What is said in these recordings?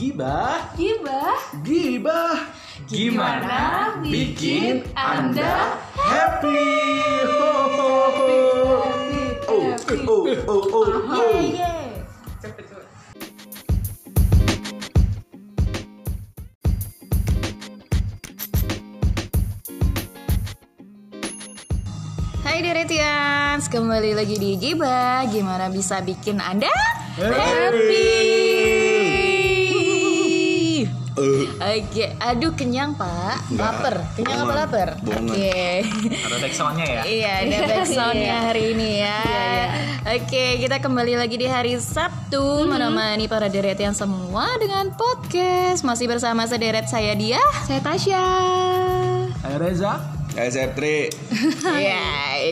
Gibah, Gibah gibah, Gimana bikin Anda happy? Ho, ho, ho. Oh, oh, oh, oh, oh. Hai Deretians, kembali lagi di Gibah Gimana bisa bikin Anda happy? Oke, aduh kenyang pak, lapar, kenyang apa lapar? Oke, Ada backsoundnya ya. iya ada backsoundnya hari ini ya. Oke, kita kembali lagi di hari Sabtu menemani para deretian semua dengan podcast. Masih bersama sederet saya dia. Saya Tasya Ayo Reza. Septri. Iya,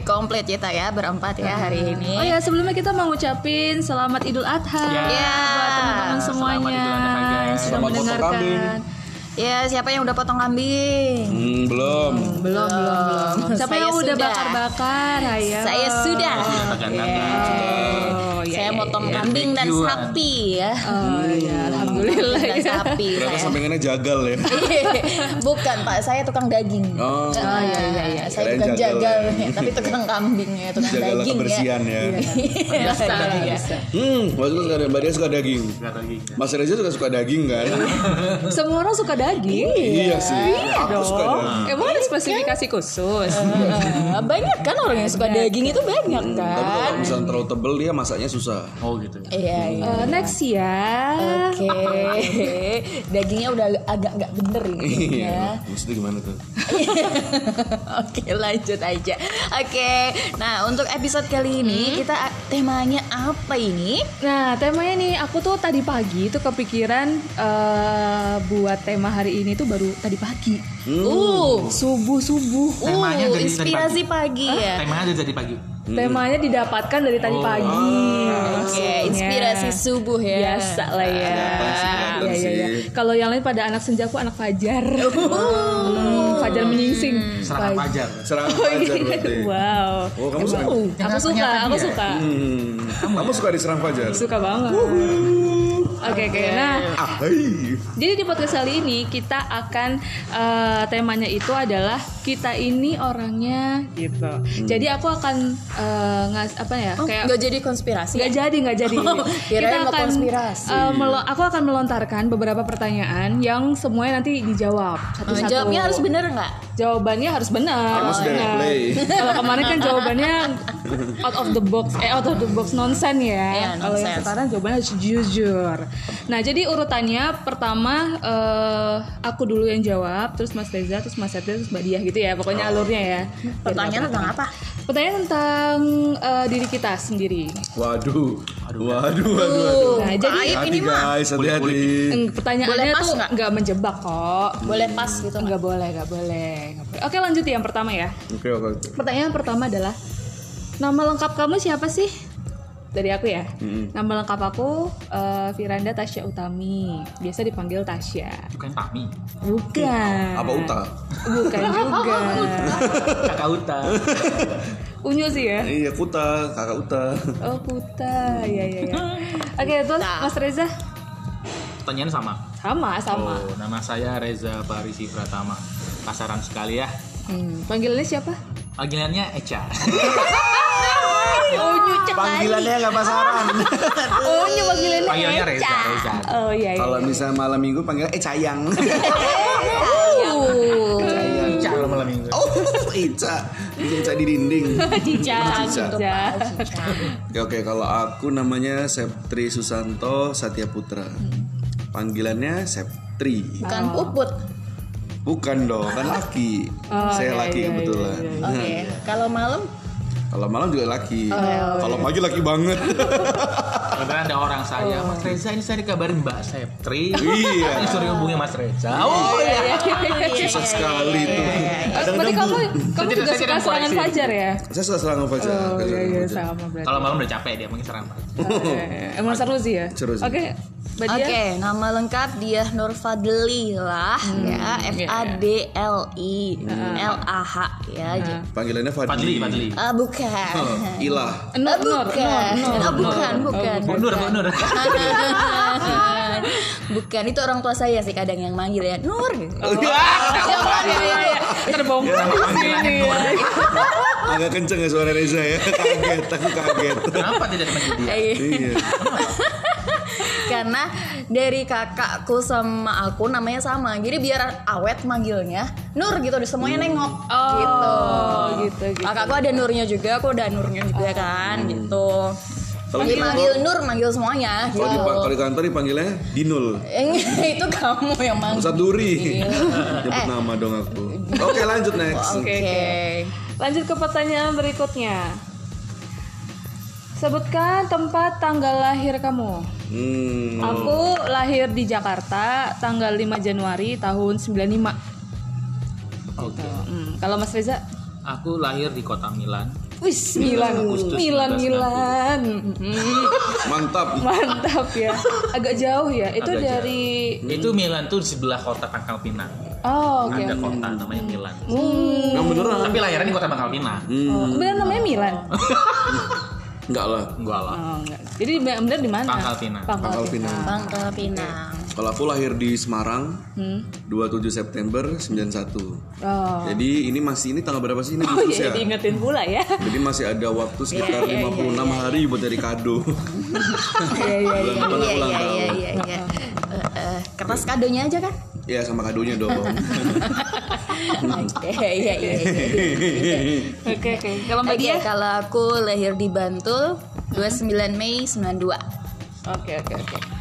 komplit kita ya berempat ya hari ini. Oh ya sebelumnya kita mau ngucapin Selamat Idul Adha Ya. Buat teman-teman Selamat semuanya Idul Adha, guys. yang sudah Selamat potong mendengarkan kambing. Ya, siapa yang udah potong kambing? Hmm, belum. Belum, belum, belum Siapa Saya yang udah sudah. bakar-bakar Ayo Saya sudah. Oh, saya ya, motong ya. kambing dan sapi ya. Oh ya Alhamdulillah dan ya sapi Ternyata saya. sampingannya jagal ya. Bukan Pak, saya tukang daging. Oh, Ah, iya, iya, iya. Saya Kirain tukang jagal. jagal, ya, tapi tukang kambing ya, tukang jaga daging kebersihan ya. ya. Bisa Iya. bisa. Hmm, itu suka Mbak Dia suka daging. Lagi. Mas Reza juga suka daging kan? Semua orang suka daging iya sih. Aku suka dong. Emang ada spesifikasi khusus Ah, banyak kan orang yang suka daging itu banyak Tapi kan. kalau misalnya terlalu tebel dia masaknya susah. Oh gitu. Iya, iya. Eh, Next ya Oke, dagingnya udah agak nggak bener ini. Iya. ya. Mesti gimana tuh? Oke lanjut aja Oke Nah untuk episode kali ini Kita temanya apa ini? Nah, temanya nih aku tuh tadi pagi tuh kepikiran eh, buat tema hari ini tuh baru tadi pagi. Uh, Subuh-subuh. Temanya uh dari tadi inspirasi pagi, ya Temanya ada jadi pagi. Temanya didapatkan dari tadi pagi. Oke Maksudnya. inspirasi subuh ya Biasa lah ya. Iya, iya, iya. Kalau yang lain pada anak senja aku anak fajar. Hmm, fajar menyingsing. Serangan Pagi. fajar. Serangan fajar berarti. Wow. Oh, kamu suka? Aku suka, aku suka. Hmm, kamu suka diserang fajar? Suka banget. Oke, oke. Nah, Ah, hai. Jadi di podcast kali ini kita akan eh, temanya itu adalah kita ini orangnya gitu. Jadi aku akan eh, ngas apa ya Oh, kayak nggak jadi konspirasi nggak jadi nggak jadi. kirain mau konspirasi. eh, melo- aku akan melontarkan beberapa pertanyaan yang semuanya nanti dijawab Oh, satu-satu. Jawabnya harus bener nggak? Jawabannya harus benar. Nah, play. Kalau kemarin kan jawabannya out of the box, eh out of the box nonsense ya. Iya, Kalau yang sekarang jawabannya harus jujur. Nah jadi urutannya pertama eh, aku dulu yang jawab, terus Mas Reza, terus Mas Satria, terus Mbak Diah gitu ya. Pokoknya alurnya ya. Pertanyaan tentang apa? Pertanyaan tentang eh, diri kita sendiri. Waduh. Waduh, waduh, waduh. Nah jadi Aib ini mah guys, hati-hati. pertanyaannya Boleh pas tuh nggak? nggak menjebak kok. boleh pas gitu nggak? Boleh, nggak boleh, nggak boleh. Oke lanjut ya, yang pertama ya. Oke, oke. Pertanyaan pertama adalah nama lengkap kamu siapa sih? Dari aku ya. Nama lengkap aku eh, Firanda Tasya Utami. Biasa dipanggil Tasya. Bukan Tami. Bukan. Apa uta? Bukan juga. Kakak Uta. Unyu sih ya. Iya, kuta, kakak uta. Oh Kuta. Iya iya iya. Oke, terus Mas Reza Pertanyaan sama. sama sama. Oh, nama saya Reza Parisi Pratama. Pasaran sekali ya. Hmm, panggilannya siapa? Panggilannya Eca. Unyu cek Panggilannya nggak pasaran. Unyu panggilannya Panggilannya Reza, Eca. Reza. Oh iya iya. Kalau misalnya malam minggu panggilnya eh sayang. Uh, Eca kalau malam minggu. Oh, Ica. Ica, Ica di dinding. Cica. Cica. Cica. Oke, oke. Kalau aku namanya Septri Susanto Satya Putra. Panggilannya Septri. bukan puput. Bukan dong, kan laki. Oh, Saya iya, laki iya, kebetulan. iya, iya. Oke. Kalau malam Kalau malam juga laki. Oh, Kalau pagi laki banget. Kebetulan ada orang saya, Mas Reza ini saya dikabarin Mbak Septri. Iya. Ini suruh hubungi Mas Reza. Oh iya. Susah sekali tuh. Kadang Berarti kamu kamu juga suka serangan fajar ya? saya suka serangan fajar. Oh iya serangan iya fajar. sama berarti. Kalau malam udah capek dia mungkin serang Pak. Eh, Emang seru sih ya. Seru sih. Oke, Oke, Dia. nama lengkap dia Nur Fadli lah ya, F A D L I L A H. ya aja. Panggilannya Fadli. Fadli, Fadli. Ah bukan. Oh, Ilah. Nur, Ah, Nur, bukan. Nur, Nur, Ah, Nur. bukan, bukan. Bu Nur, Nur. bukan itu orang tua saya sih kadang yang manggil ya Nur. gitu. Oh, iya, iya, iya. Terbongkar di sini ya. Agak kenceng ya suara Reza ya. Kaget, aku kaget. Kenapa tidak dipanggil dia? Eh, Iya. Karena dari kakakku sama aku namanya sama. Jadi biar awet manggilnya Nur gitu, semuanya nengok Oh, gitu. gitu, gitu. Kakakku ada Nurnya juga, aku ada Nurnya juga kan gitu. Kalau di- manggil Nur, manggil semuanya gitu. Kalau di, kalau di kantor dipanggilnya Dinul. Eh, itu kamu yang manggil. Ustadz Duri. Iya. Nyebut Eh. nama dong aku. Oke lanjut next. Oke, oke. Lanjut ke pertanyaan berikutnya. Sebutkan tempat tanggal lahir kamu. Hmm. Aku lahir di Jakarta tanggal 5 Januari tahun 95. Oke. Hmm, kalau Mas Reza? Aku lahir di kota Milan. Wis, Milan, Milan, 1990. Milan. Hmm, Mantap. mantap ya. Agak jauh ya. Itu Agak dari Itu Milan tuh di sebelah kota Pangkal Pinang. Oh, oke. Ada oke. kota namanya Milan. Hmm. Yang beneran. Tapi lahirnya di kota Pangkal Pinang. Oh, bener namanya Milan. Enggak lah. Enggak lah. Oh, enggak. Jadi bener di mana? Pangkal Pinang. Pangkal, Pangkal Pinang. Pinang. Pangkal Pinang. Kalau aku lahir di Semarang, Hmm. 27 September 91. Oh. Jadi ini masih ini tanggal berapa sih ini Oh iya, ya? diingetin pula ya. Jadi masih ada waktu sekitar Iya, iya, 56 hari buat dari kado. Iya, iya, iya. Bulan depan Iya aku ulang iya tahun. iya iya. iya. Kertas kadonya aja kan? Ya sama kadonya dong. Oke iya iya. iya. Oke, oke. Kalau Mbak Oke, Dia? kalau aku lahir di Bantul 29 Mei 92. Oke, oke, oke.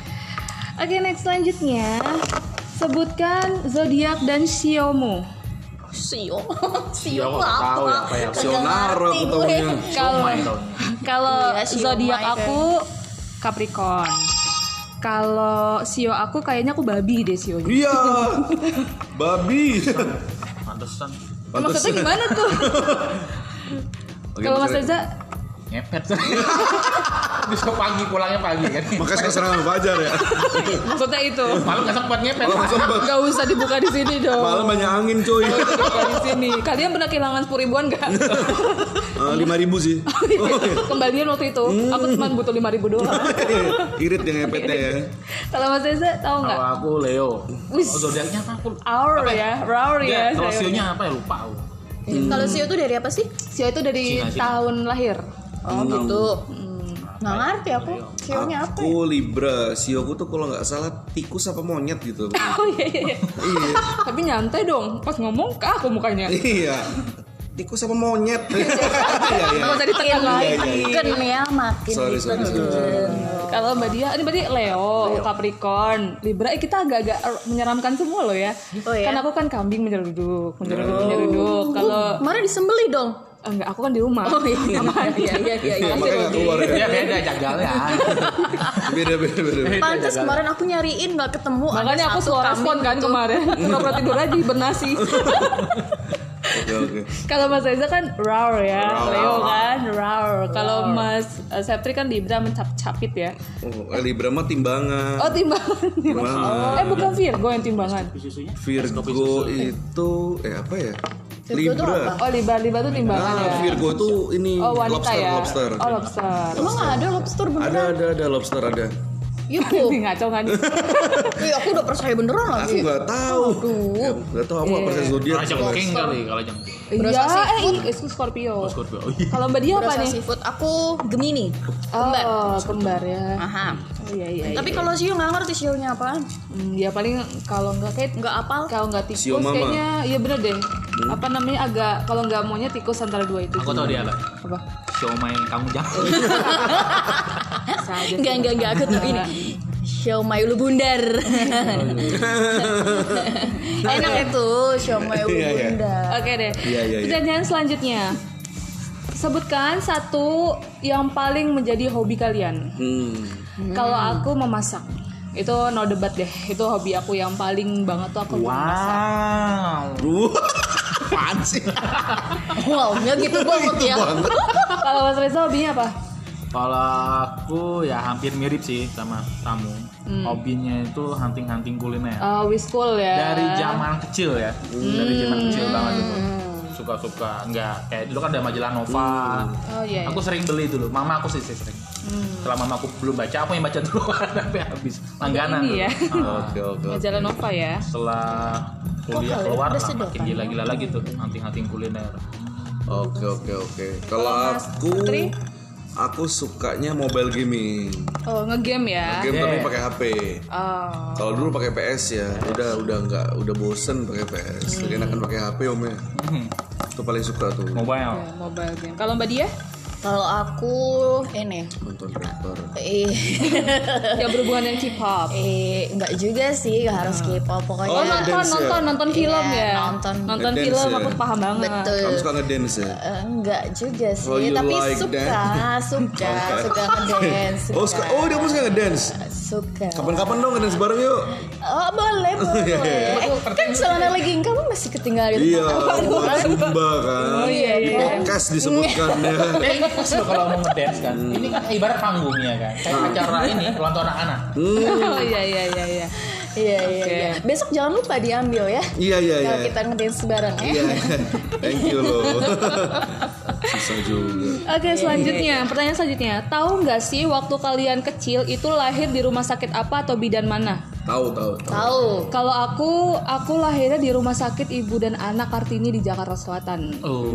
Oke, next selanjutnya. Sebutkan zodiak dan siomu. Sio, Sio Sio, apa? tahu ya, apa ya? Gue. taunya. Kalau kalau Iya, zodiak aku Capricorn. Kalau sio aku kayaknya aku babi deh sionya. Iya. Babi. Pantesan. Maksudnya gimana tuh? Oke, Kalau Mas maksudnya- Reza Ngepet. Besok pagi pulangnya pagi kan. Makanya sekarang serangan Fajar ya. maksudnya itu. Malam nggak sempat ngepet. Malam sempat. Gak usah dibuka di sini dong. Malam banyak angin cuy. Dibuka di sini. Kalian pernah kehilangan sepuluh ribuan gak? Lima ribu sih. Kembalian waktu itu, aku cuma butuh lima ribu doang. Irit yang ngepetnya ya. Kalau Mas Reza tahu nggak? Kalau aku Leo. Oh, zodiaknya apa aku? Hour Apa ya, hour ya. Ya, kalau sionya apa ya lupa aku. Kalau Sio itu dari apa sih? Sio itu dari Cina, Cina. tahun lahir. Oh gitu. Nggak ngerti aku. Sionya apa? ya? Aku Libra, sioku tuh kalau nggak salah tikus apa monyet gitu. Oh iya iya. iya. iya. Tapi nyantai dong, pas ngomong ke aku mukanya. Iya. Tikus apa monyet? Iya iya. Nggak usah ditekan lagi. Makin ya makin Sorry, sorry, sorry. Kalau Mbak Dia, ini berarti Leo, Capricorn, Libra, eh, kita agak-agak menyeramkan semua loh ya. Oh, ya? Kan aku kan kambing menyeruduk, menyeruduk, menyeruduk. Kalau Kemarin disembeli dong. Enggak, aku kan di rumah. Oh iya iya iya iya. iya. Iya, makanya nggak keluar ya. Ya beda jagalnya. Beda beda beda. beda. Pantes kemarin aku nyariin nggak ketemu. Makanya aku suara kambing respon kan gitu. kemarin. Pura-pura tidur aja bernasi. Oke oke. Kalau Mas Reza kan Raur ya, Raur. Leo kan Raur. Kalau Mas uh, Septri kan Libra mencap-capit ya. Oh, eh, Libra mah timbangan. Oh timbangan. Timbangan. Eh bukan Virgo yang timbangan. Virgo itu eh apa ya? Libra. Oh Libra Libra tuh timbangan Ah, ya. Virgo itu ini Oh wanita lobster, ya. lobster. Oh lobster. Emang nggak ada lobster Ada beneran? ada ada lobster ada. Yuh. Ini ngaco kan? Ih, aku udah percaya beneran Aku lagi. nggak tahu. Ya, Nggak tahu aku nggak percaya zodiak. King kali kalau jangkrik. Iya, eh itu Scorpio. Scorpio. Oh iya. Kalau Mbak Dia apa nih? seafood aku Gemini. Kembar. Oh, kembar ya. Aha. Oh, iya iya. Tapi kalau Sio nggak ngerti Sionya apaan. Hmm, ya paling kalau nggak kayak Nggak apal. kalau nggak tikus kayaknya iya bener deh. Apa namanya agak kalau nggak maunya tikus antara dua itu. Aku tahu dia apa. Apa? Siomay kamu jangan. Enggak enggak enggak aku tuh ini. Siomay ulu bundar. Enak itu siomay ulu Iya, iya. bundar. Oke deh. Iya, iya, iya. Pertanyaan selanjutnya. Sebutkan satu yang paling menjadi hobi kalian. Hmm. Kalau aku memasak. Itu no debat deh. Itu hobi aku yang paling banget tuh aku memasak. Wow. Apaan sih? Wow, nggak gitu banget ya. Kalau Mas Reza hobinya apa? Kalau aku ya hampir mirip sih sama kamu. Hobinya itu hunting-hunting kuliner. Uh, wiskul ya. Dari zaman kecil ya. Dari zaman kecil banget itu. suka-suka nggak kayak dulu kan ada majalah Nova. Oh iya. Aku sering beli dulu. Mama aku sih sih sering. Setelah mama aku belum baca, aku yang baca dulu sampai habis. Langganan. Ini ya. Ah, Oke oke. Majalah Nova ya. setelah kuliah keluar nah, makin gila-gila lagi tuh hunting-hunting kuliner. Oke oke oke. Kalau aku? Aku sukanya mobile gaming. Oh ngegame ya. Game tapi Yeah. pakai HP. Oh. Kalau dulu pakai PS ya, udah udah nggak udah bosen pakai PS. Jadi enakan pakai HP om ya. Hmm. Itu paling suka tuh Mobile. Ya, mobile game. Kalau Mbak Dia? Kalau aku ini nonton drakor. eh Yang berhubungan dengan K-pop. eh enggak juga sih, nggak harus K-pop pokoknya. Oh, nonton dance ya? nonton nonton film Iya, ya. nonton. nonton film ya? aku paham banget. Betul. Kamu suka ngedance ya? Eh, enggak juga sih, Oh, tapi like suka, that? suka, suka ngedance. Oh, suka, oh dia suka ngedance. Suka. Kapan-kapan dong ngedance bareng yuk. Oh, boleh, boleh. Eh, kan selama lagi kamu masih ketinggalan di Iya, buat Zumba kan. Oh, iya, iya. Podcast disebutkan ya. Eh, pas lo kalau mau ngedance kan, ini kan ibarat panggungnya kan, kayak acara ini ulang tahun anak-anak. Oh iya iya iya iya. Iya, iya, iya. Besok jangan lupa diambil ya. Iya iya iya. Kalau kita ngedance bareng ya. Iya. Thank you loh. Susah juga. Oke selanjutnya pertanyaan selanjutnya tahu nggak sih waktu kalian kecil itu lahir di rumah sakit apa atau bidan mana? Tahu tahu tahu. Tahu. Kalau aku aku lahirnya di rumah sakit ibu dan anak Kartini di Jakarta Selatan. Oh.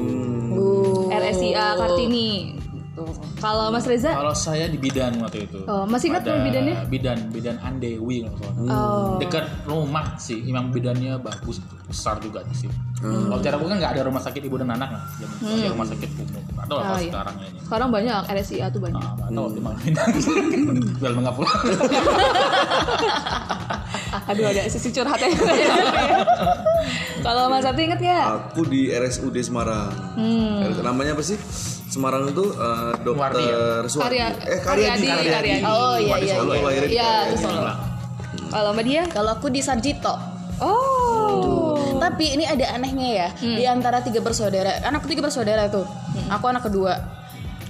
Uh. RSIA Kartini. Tuh. Kalau Mas Reza Kalau saya di bidan waktu itu. Oh, masih ingat Ada nama bidannya? Bidan, bidan Andewi kalau. Oh. Dekat rumah sih, emang bidannya bagus, besar juga di sini. Hmm. Kalau cara bukan nggak ada rumah sakit ibu dan anak lah, zaman ada rumah sakit umum. Atau Oh, apa iya. sekarang ini? Sekarang banyak RSIA tuh banyak. Ah, nggak tahu di mana. Jual nggak pulang. Aduh ada sisi curhatnya. Kalau Mas Sabti inget nggak? Aku di RSUD Semarang. Hmm. Namanya apa sih? Semarang itu eh, Wardi dokter Suwardi. Karya, Eh Karyadi. Karyadi, Karyadi. Oh iya iya. Solo iya. Iya, itu Solo. Kalau Mbak Dia? Kalau aku di Sarjito. Oh. Tapi ini ada anehnya ya. Di antara tiga bersaudara, kan aku tiga bersaudara tuh. Aku anak kedua.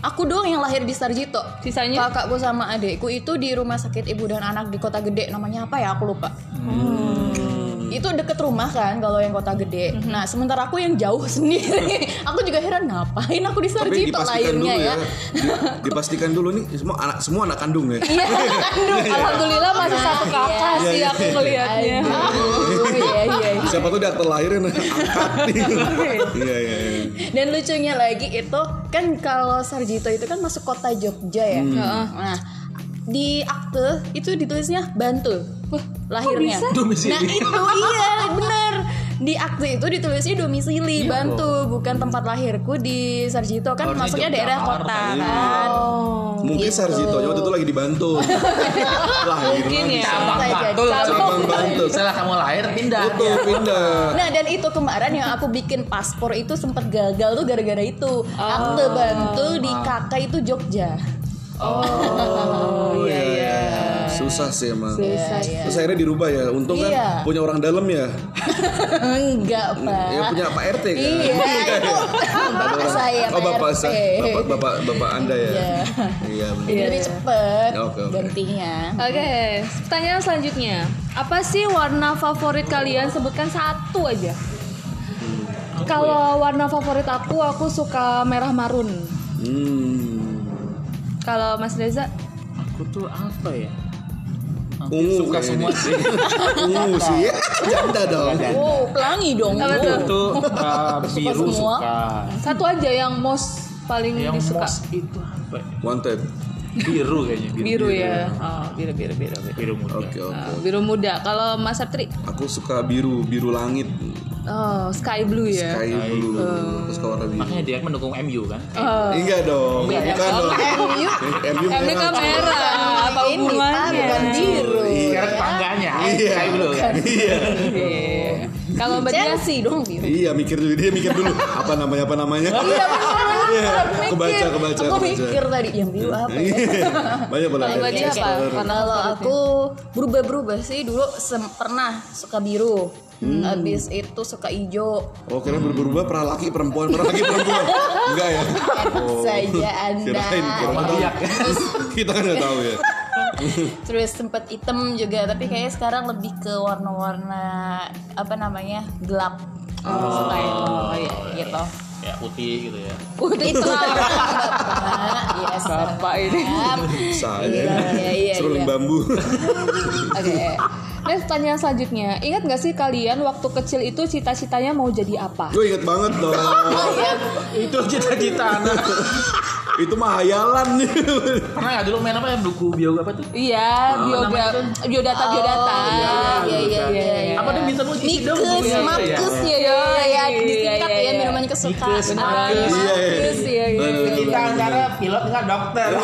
Aku doang yang lahir di Sarjito. Sisanya? Kakakku sama adekku itu di rumah sakit ibu dan anak di kota gede. Namanya apa ya? Aku lupa. Itu deket rumah kan kalau yang kota gede. Nah sementara aku yang jauh sendiri. aku juga heran ngapain aku di Sarjito lahirnya ya. ya. Di- dipastikan dulu nih semua anak semua anak kandung ya. Iya, kandung. Alhamdulillah masih satu kakak Iya, sih iya. aku ngelihatnya. Iya iya. iya. Siapa tuh akte lahirnya nih, angkat. Iya iya iya. Dan lucunya lagi itu kan kalau Sarjito itu kan masuk kota Jogja ya. Nah, di akte itu ditulisnya Bantul. lahirnya. Domisili. Nah, itu iya, bener. Di akte itu ditulisnya domisili Bantul, bukan tempat lahirku di Sarjito kan Harusnya masuknya daerah kota iya. kan. Mungkin Gitu. Sarjito waktu itu lagi dibantu. Lahir Mungkin ya. Cabang Bisa Bantul. Cabang Bantul. Setelah kamu lahir pindah. Betul pindah. Nah dan itu kemarin yang aku bikin paspor itu sempat gagal tuh gara-gara itu akte Bantul di kakak itu Jogja. Oh iya iya. Susah sih emang. Susah. Terus akhirnya dirubah ya. Untung kan Iya. punya orang dalam ya. Enggak pak. Ya punya Pak RT kan. Iya itu bapak saya Oh Pak bapak RT. saya, bapak bapak bapak anda ya. Iya. Iya benar. Jadi lebih cepet Oke, oke. gantinya. Oke, pertanyaan selanjutnya. Apa sih warna favorit kalian? Sebutkan satu aja. Kalau warna favorit aku, aku suka merah marun. Hmm. Kalau Mas Reza, Aku tuh apa ya? Aku Ungu suka semua sih. Ungu sih ya. Janda dong. Oh pelangi dong. Apa tuh? itu uh, biru semua? suka. satu aja yang most paling Yang disuka. mos itu apa? ya? Wanted. Biru kayaknya. Biru, Biru ya. Oh, biru biru biru. biru. Biru muda. Oke oke. Ah, biru muda. Kalau Mas Saptri, Aku suka biru, biru langit. oh sky blue ya. Sky blue. Aku suka warna biru. Makanya dia mendukung MU kan? Oh. Enggak dong, Enggak ya? bukan dong. MU MU kan merah. Apa hubungannya? bukan biru. Sekarang tetangganya. Iya. Kayak dulu kan. Iya. Iya. Kalau Mbak Dia, Chelsea dong biru. Iya, mikir dulu dia mikir dulu apa namanya apa namanya. Iya benar Iya, kebaca, kebaca, Aku kebaca. mikir tadi yang biru apa ya? Iya. Banyak banget. Kalau Mbak Dia apa? Kalau aku berubah-berubah sih dulu pernah suka biru. Habis itu suka hijau. Oh, kira berubah pernah laki perempuan, pernah laki perempuan. Enggak ya? Oh. saja Anda. Kirain, kirain. Kita kan nggak tahu ya. Terus sempet hitam juga, tapi kayaknya sekarang lebih ke warna-warna apa namanya gelap. suka yang iya, gitu Ya putih gitu ya. Udah itu yes Bapak ini. Saya Iya, iya, iya, seruling iya. bambu. Oke. Nah, pertanyaan selanjutnya. Ingat gak sih kalian waktu kecil itu cita-citanya mau jadi apa? Gue inget banget dong. Itu cita-cita anak. Itu mah hayalan. Pernah nggak dulu main apa ya buku bio apa tuh? Iya, bioga, biodata, biodata. iya, iya, iya, iya, iya. Apa tuh bisa lu isi dong? Mikes, bukunya? makes Iya. ya, ya, ya, iya, disingkat iya, ya iya. minuman kesukaan. Mikes, Ah, makes. Iya, iya. Ya, iya. Kita antara pilot nggak dokter.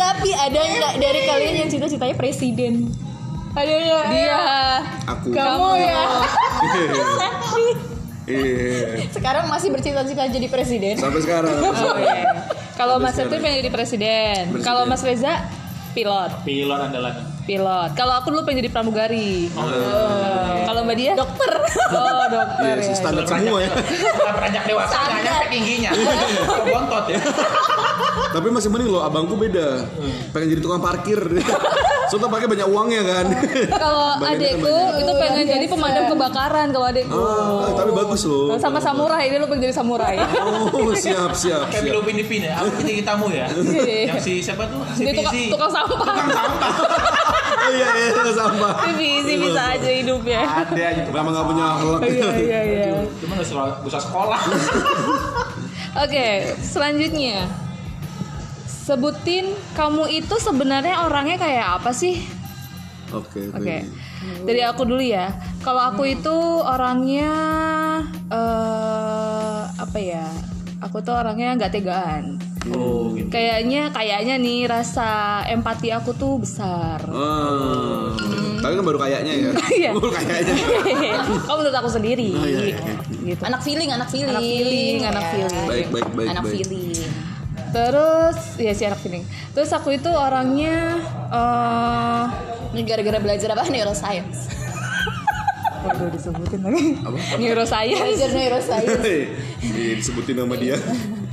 Tapi ada nggak dari kalian yang cita-citanya presiden? Ada nggak? Dia. Aku. Kamu ya. Iya. Sekarang masih bercita-cita jadi presiden. Sampai sekarang. Oh, iya. Kalau Mas Setri pengen jadi presiden. Presiden. Kalau Mas Reza pilot. Pilot andalan. Pilot. Kalau aku dulu pengen jadi pramugari. Oh, Kalau Mbak dia? Dokter. Oh, dokter Iya, ya. standar semua ya. Bukan peranjak dewasa, nyampe tingginya. Bontot ya. Tapi masih mending loh, abangku beda. Pengen jadi tukang parkir. Soalnya pakai banyak uangnya kan. Kalau adekku itu pengen jadi pemadam kebakaran kalau adekku. Ah, tapi bagus loh. Sama samurai, dia lu pengen jadi samurai. Oh, siap, siap, Kayak siap. Filipin Ipin ya. Aku jadi tamu ya. Iya. Yang si siapa tuh? Si Dia tukang, Fizi. tukang sampah. Oh iya, iya, iya, sampah. Visi bisa aja hidupnya. Ada aja. Memang gak punya akhlak. Iya, iya, iya. Cuma nggak selalu bisa sekolah. Oke, selanjutnya. Sebutin kamu itu sebenarnya orangnya kayak apa sih? Oke, Oke. Dari aku dulu ya. Kalau aku itu orangnya eh apa ya? Aku tuh orangnya nggak tegaan. Oh gitu. Kayaknya kayaknya nih rasa empati aku tuh besar. Oh. Tapi kan baru kayaknya ya. Iya. Baru kayaknya. Kamu menurut aku sendiri. Oh, iya, iya. Gitu. Anak feeling, anak feeling. Anak feeling, anak Ya. feeling. Baik, baik, baik, Anak baik. feeling. Terus ya si anak feeling. Terus aku itu orangnya eh Ini gara-gara belajar apa? Neuroscience. Waduh disebutin lagi. Neuroscience. Belajar neuroscience. Iya, disebutin nama dia.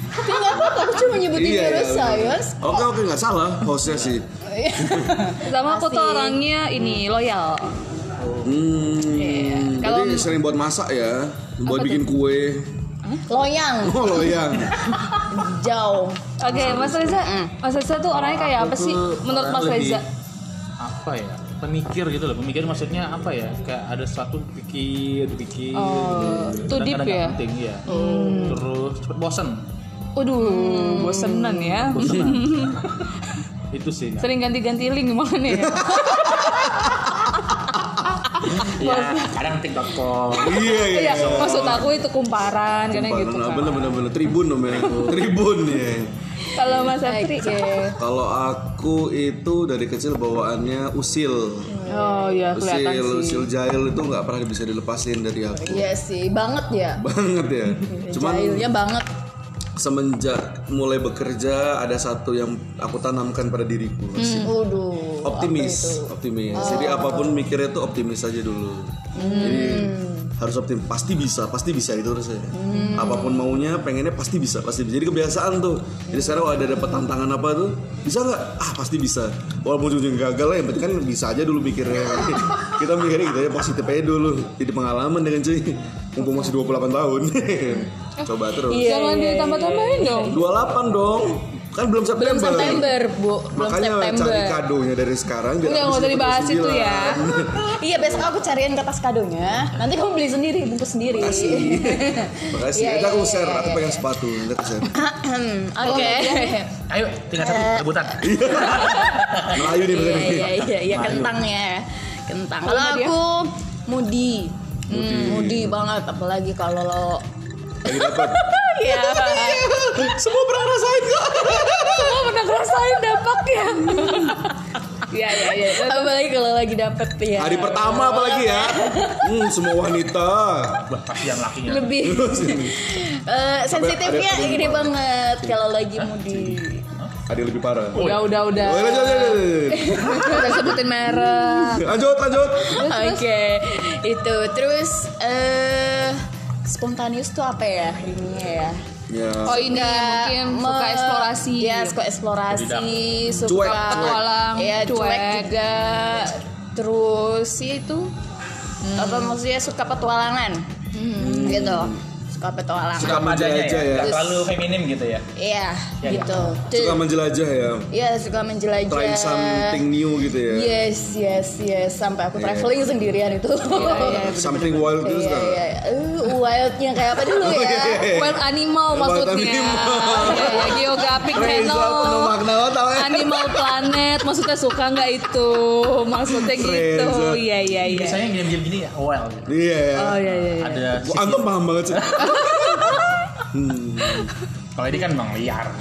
Tapi nggak apa-apa, aku cuma nyebutin Iya, iya, neuroscience. Oke, oke, nggak salah hostnya sih. Sama aku tuh orangnya ini loyal. Hmm. Iya. Kalau- sering buat masak ya, buat bikin kue. Loyang, Oh loyang. jauh. Oke, Mas Reza. Mas Reza tuh orangnya kayak apa sih menurut Mas Lebih- Reza? apa ya pemikir gitu loh pemikir maksudnya apa ya kayak ada sesuatu pikir pikir Oh, gitu. too deep ya? penting ya terus cepet bosen Waduh, bosenan ya. bosenan itu sih. Sering ganti-ganti link gimana ya? ya kadang tik.com Iya, iya. Iya, maksud aku itu kumparan karena gitu Bener, kan. bener, bener, bener. Tribun namanya. Tribun ya. Kalau Mas Satri, Kalau aku itu dari kecil bawaannya usil. oh iya kelihatan Usil, sih. usil jahil itu nggak pernah bisa dilepasin dari aku. Iya sih, banget ya. Banget ya. Cuman Jahilnya banget. Semenjak mulai bekerja ada satu yang aku tanamkan pada diriku. Waduh. optimis, optimis. Jadi apa pun mikirnya tuh optimis aja dulu. Jadi harus optimis, pasti bisa, pasti bisa itu terus ya. Apa pun maunya, pengennya pasti bisa, pasti bisa. Jadi kebiasaan tuh. Jadi sekarang kalau ada dapat tantangan apa tuh, bisa nggak? Ah pasti bisa. Walaupun ujung gagal lah, yang penting kan bisa aja dulu mikirnya. Kita mikirnya gitu ya positif aja dulu. Jadi pengalaman dengan cuy. Mumpung masih 28 tahun. Coba terus. Jangan ditambah-tambahin dong. 28 dong. Kan belum September. Belum September, Bu. Belum Makanya September. cari kadonya dari sekarang biar Udah aku nggak usah dibahas itu 29. ya. Iya, besok aku cariin kertas kadonya. Nanti kamu beli sendiri, bungkus sendiri. Makasih. Makasih. Iya, Nanti aku iya, share, iya, aku iya, pengen iya. sepatu, nanti aku share. Oke. ayo tinggal satu rebutan Melayu nih bener nih. Iya, iya, iya, kentang ya. Kentang. Kalau aku. Hmm, Moody banget apalagi kalau lo Lagi dapat. Iya. Semua pernah ngerasain kok. Semua pernah ngerasain dampaknya. Iya iya iya. apalagi kalau lagi dapet ya. Hari pertama apalagi ya. Hmm, semua wanita. Wah, kasihan lakinya lebih eh, sensitifnya ada- ada- ini banget kalau lagi Moody. Ada yang lebih parah. Udah udah udah. Oh, lanjut, lanjut, lanjut. Udah sebutin merek. Lanjut, lanjut. Oke, itu terus eh spontanius tuh apa ya ininya ya? Ya. Oh ini mungkin suka me- eksplorasi. Ya, suka eksplorasi, suka Cuek, ya, cuek Cuek. juga. Terus itu apa maksudnya suka petualangan gitu suka petualangan Suka menjelajah ya. Nggak terlalu feminim gitu ya. iya Ya, gitu Suka menjelajah ya. Iya suka menjelajah Trying something new gitu ya. Yes, yes, yes. Sampai aku traveling sendirian itu. Iya, Something wild gitu iya, suka. iya. Uh, wildnya kayak apa dulu ya? Wild animal Wild maksudnya. animal. Iya, iya, Geographic Reza penuh Channel. ya. Animal Planet, maksudnya suka nggak itu? Maksudnya gitu. Iya, iya, iya. Biasanya game-game gini ya, well gitu. Iya ya. Oh iya, iya. iya. Ada Gua antum paham banget sih. kalau ini kan memang liar.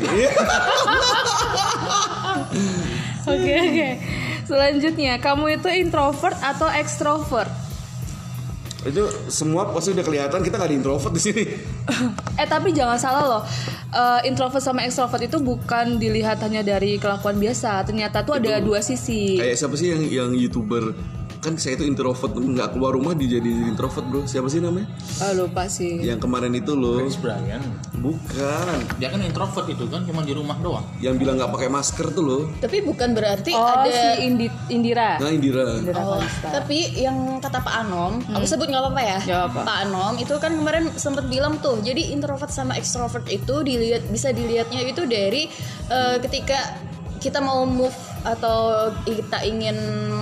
Oke, oke. Selanjutnya, kamu itu introvert atau extrovert? Itu semua pasti udah kelihatan kita gak ada introvert di sini. Eh tapi jangan salah loh, Eh, introvert sama extrovert itu bukan dilihat hanya dari kelakuan biasa. Ternyata tuh ada dua sisi. Kayak siapa sih yang yang youtuber kan saya itu introvert nggak keluar rumah dijadi introvert bro siapa sih namanya Ah lupa sih. yang kemarin itu loh Chris Brian. bukan Dia kan introvert itu kan cuma di rumah doang. yang bilang nggak pakai masker tuh loh Tapi bukan berarti Oh ada si Indi, Indira. nah Indira Indira Oh, Kalista. tapi yang kata Pak Anom, aku sebut nggak apa-apa ya. Apa. Pak Anom itu kan kemarin sempat bilang tuh, jadi introvert sama extrovert itu dilihat bisa dilihatnya itu dari eh, ketika kita mau move atau kita ingin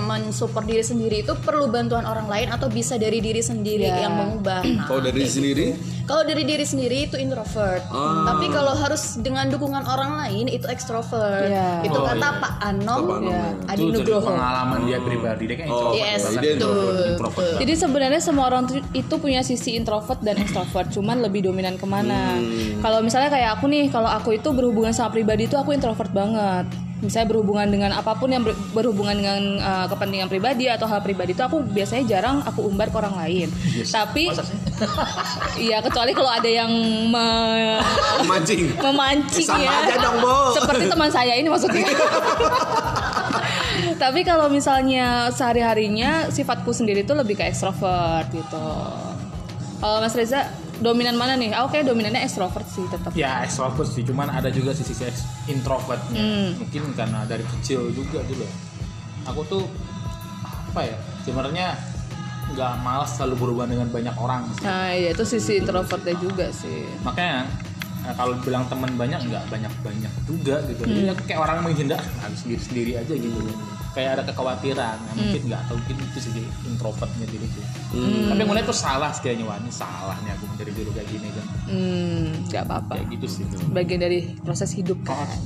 mensupport diri sendiri itu perlu bantuan orang lain atau bisa dari diri sendiri Ya. yang mengubah. Nah, kalau dari sendiri kalau dari diri sendiri itu introvert. Ah. Tapi kalau harus dengan dukungan orang lain itu extrovert. Ya. Itu Oh, kata iya. Pak Anom, Pak Anom, ya. ya. Adi Nugroho. pengalaman dia pribadi dia kan Oh, introvert. Yes, banget. dia betul. introvert. Jadi sebenarnya semua orang itu punya sisi introvert dan extrovert, cuman lebih dominan ke mana. Kalau misalnya kayak aku nih, kalau aku itu berhubungan sama pribadi itu aku introvert banget. Misalnya berhubungan dengan apa pun yang ber- berhubungan dengan uh, kepentingan pribadi atau hal pribadi itu aku biasanya jarang aku umbar ke orang lain. Tapi iya kecuali kalau ada yang me- mancing memancing Sama ya. aja dong, Bo. Seperti teman saya ini maksudnya. Tapi kalau misalnya sehari-harinya sifatku sendiri itu lebih ke ekstrovert gitu. Kalau Mas Reza dominan mana nih? Ah, Oke, dominannya ekstrovert sih tetap. Ya extrovert sih, cuman ada juga sisi ex- introvertnya. Mungkin karena dari kecil juga dulu. Aku tuh apa ya? Sebenarnya nggak malas selalu berhubungan dengan banyak orang. sih. Nah, iya itu sisi introvertnya juga sih. Makanya eh, kalau bilang teman banyak nggak banyak banyak juga gitu. Jadi aku kayak orang menghindar, harus sendiri sendiri aja gitu. Kayak ada kekhawatiran, nah, mungkin nggak tahu mungkin itu sih introvertnya diriku. Tapi mulai tuh salah sih kayaknya wah ini salah nih aku menjadi dulu kayak gini kan. Hmm, nggak apa-apa. Kayak gitu sih. Bagian dari proses hidup kan.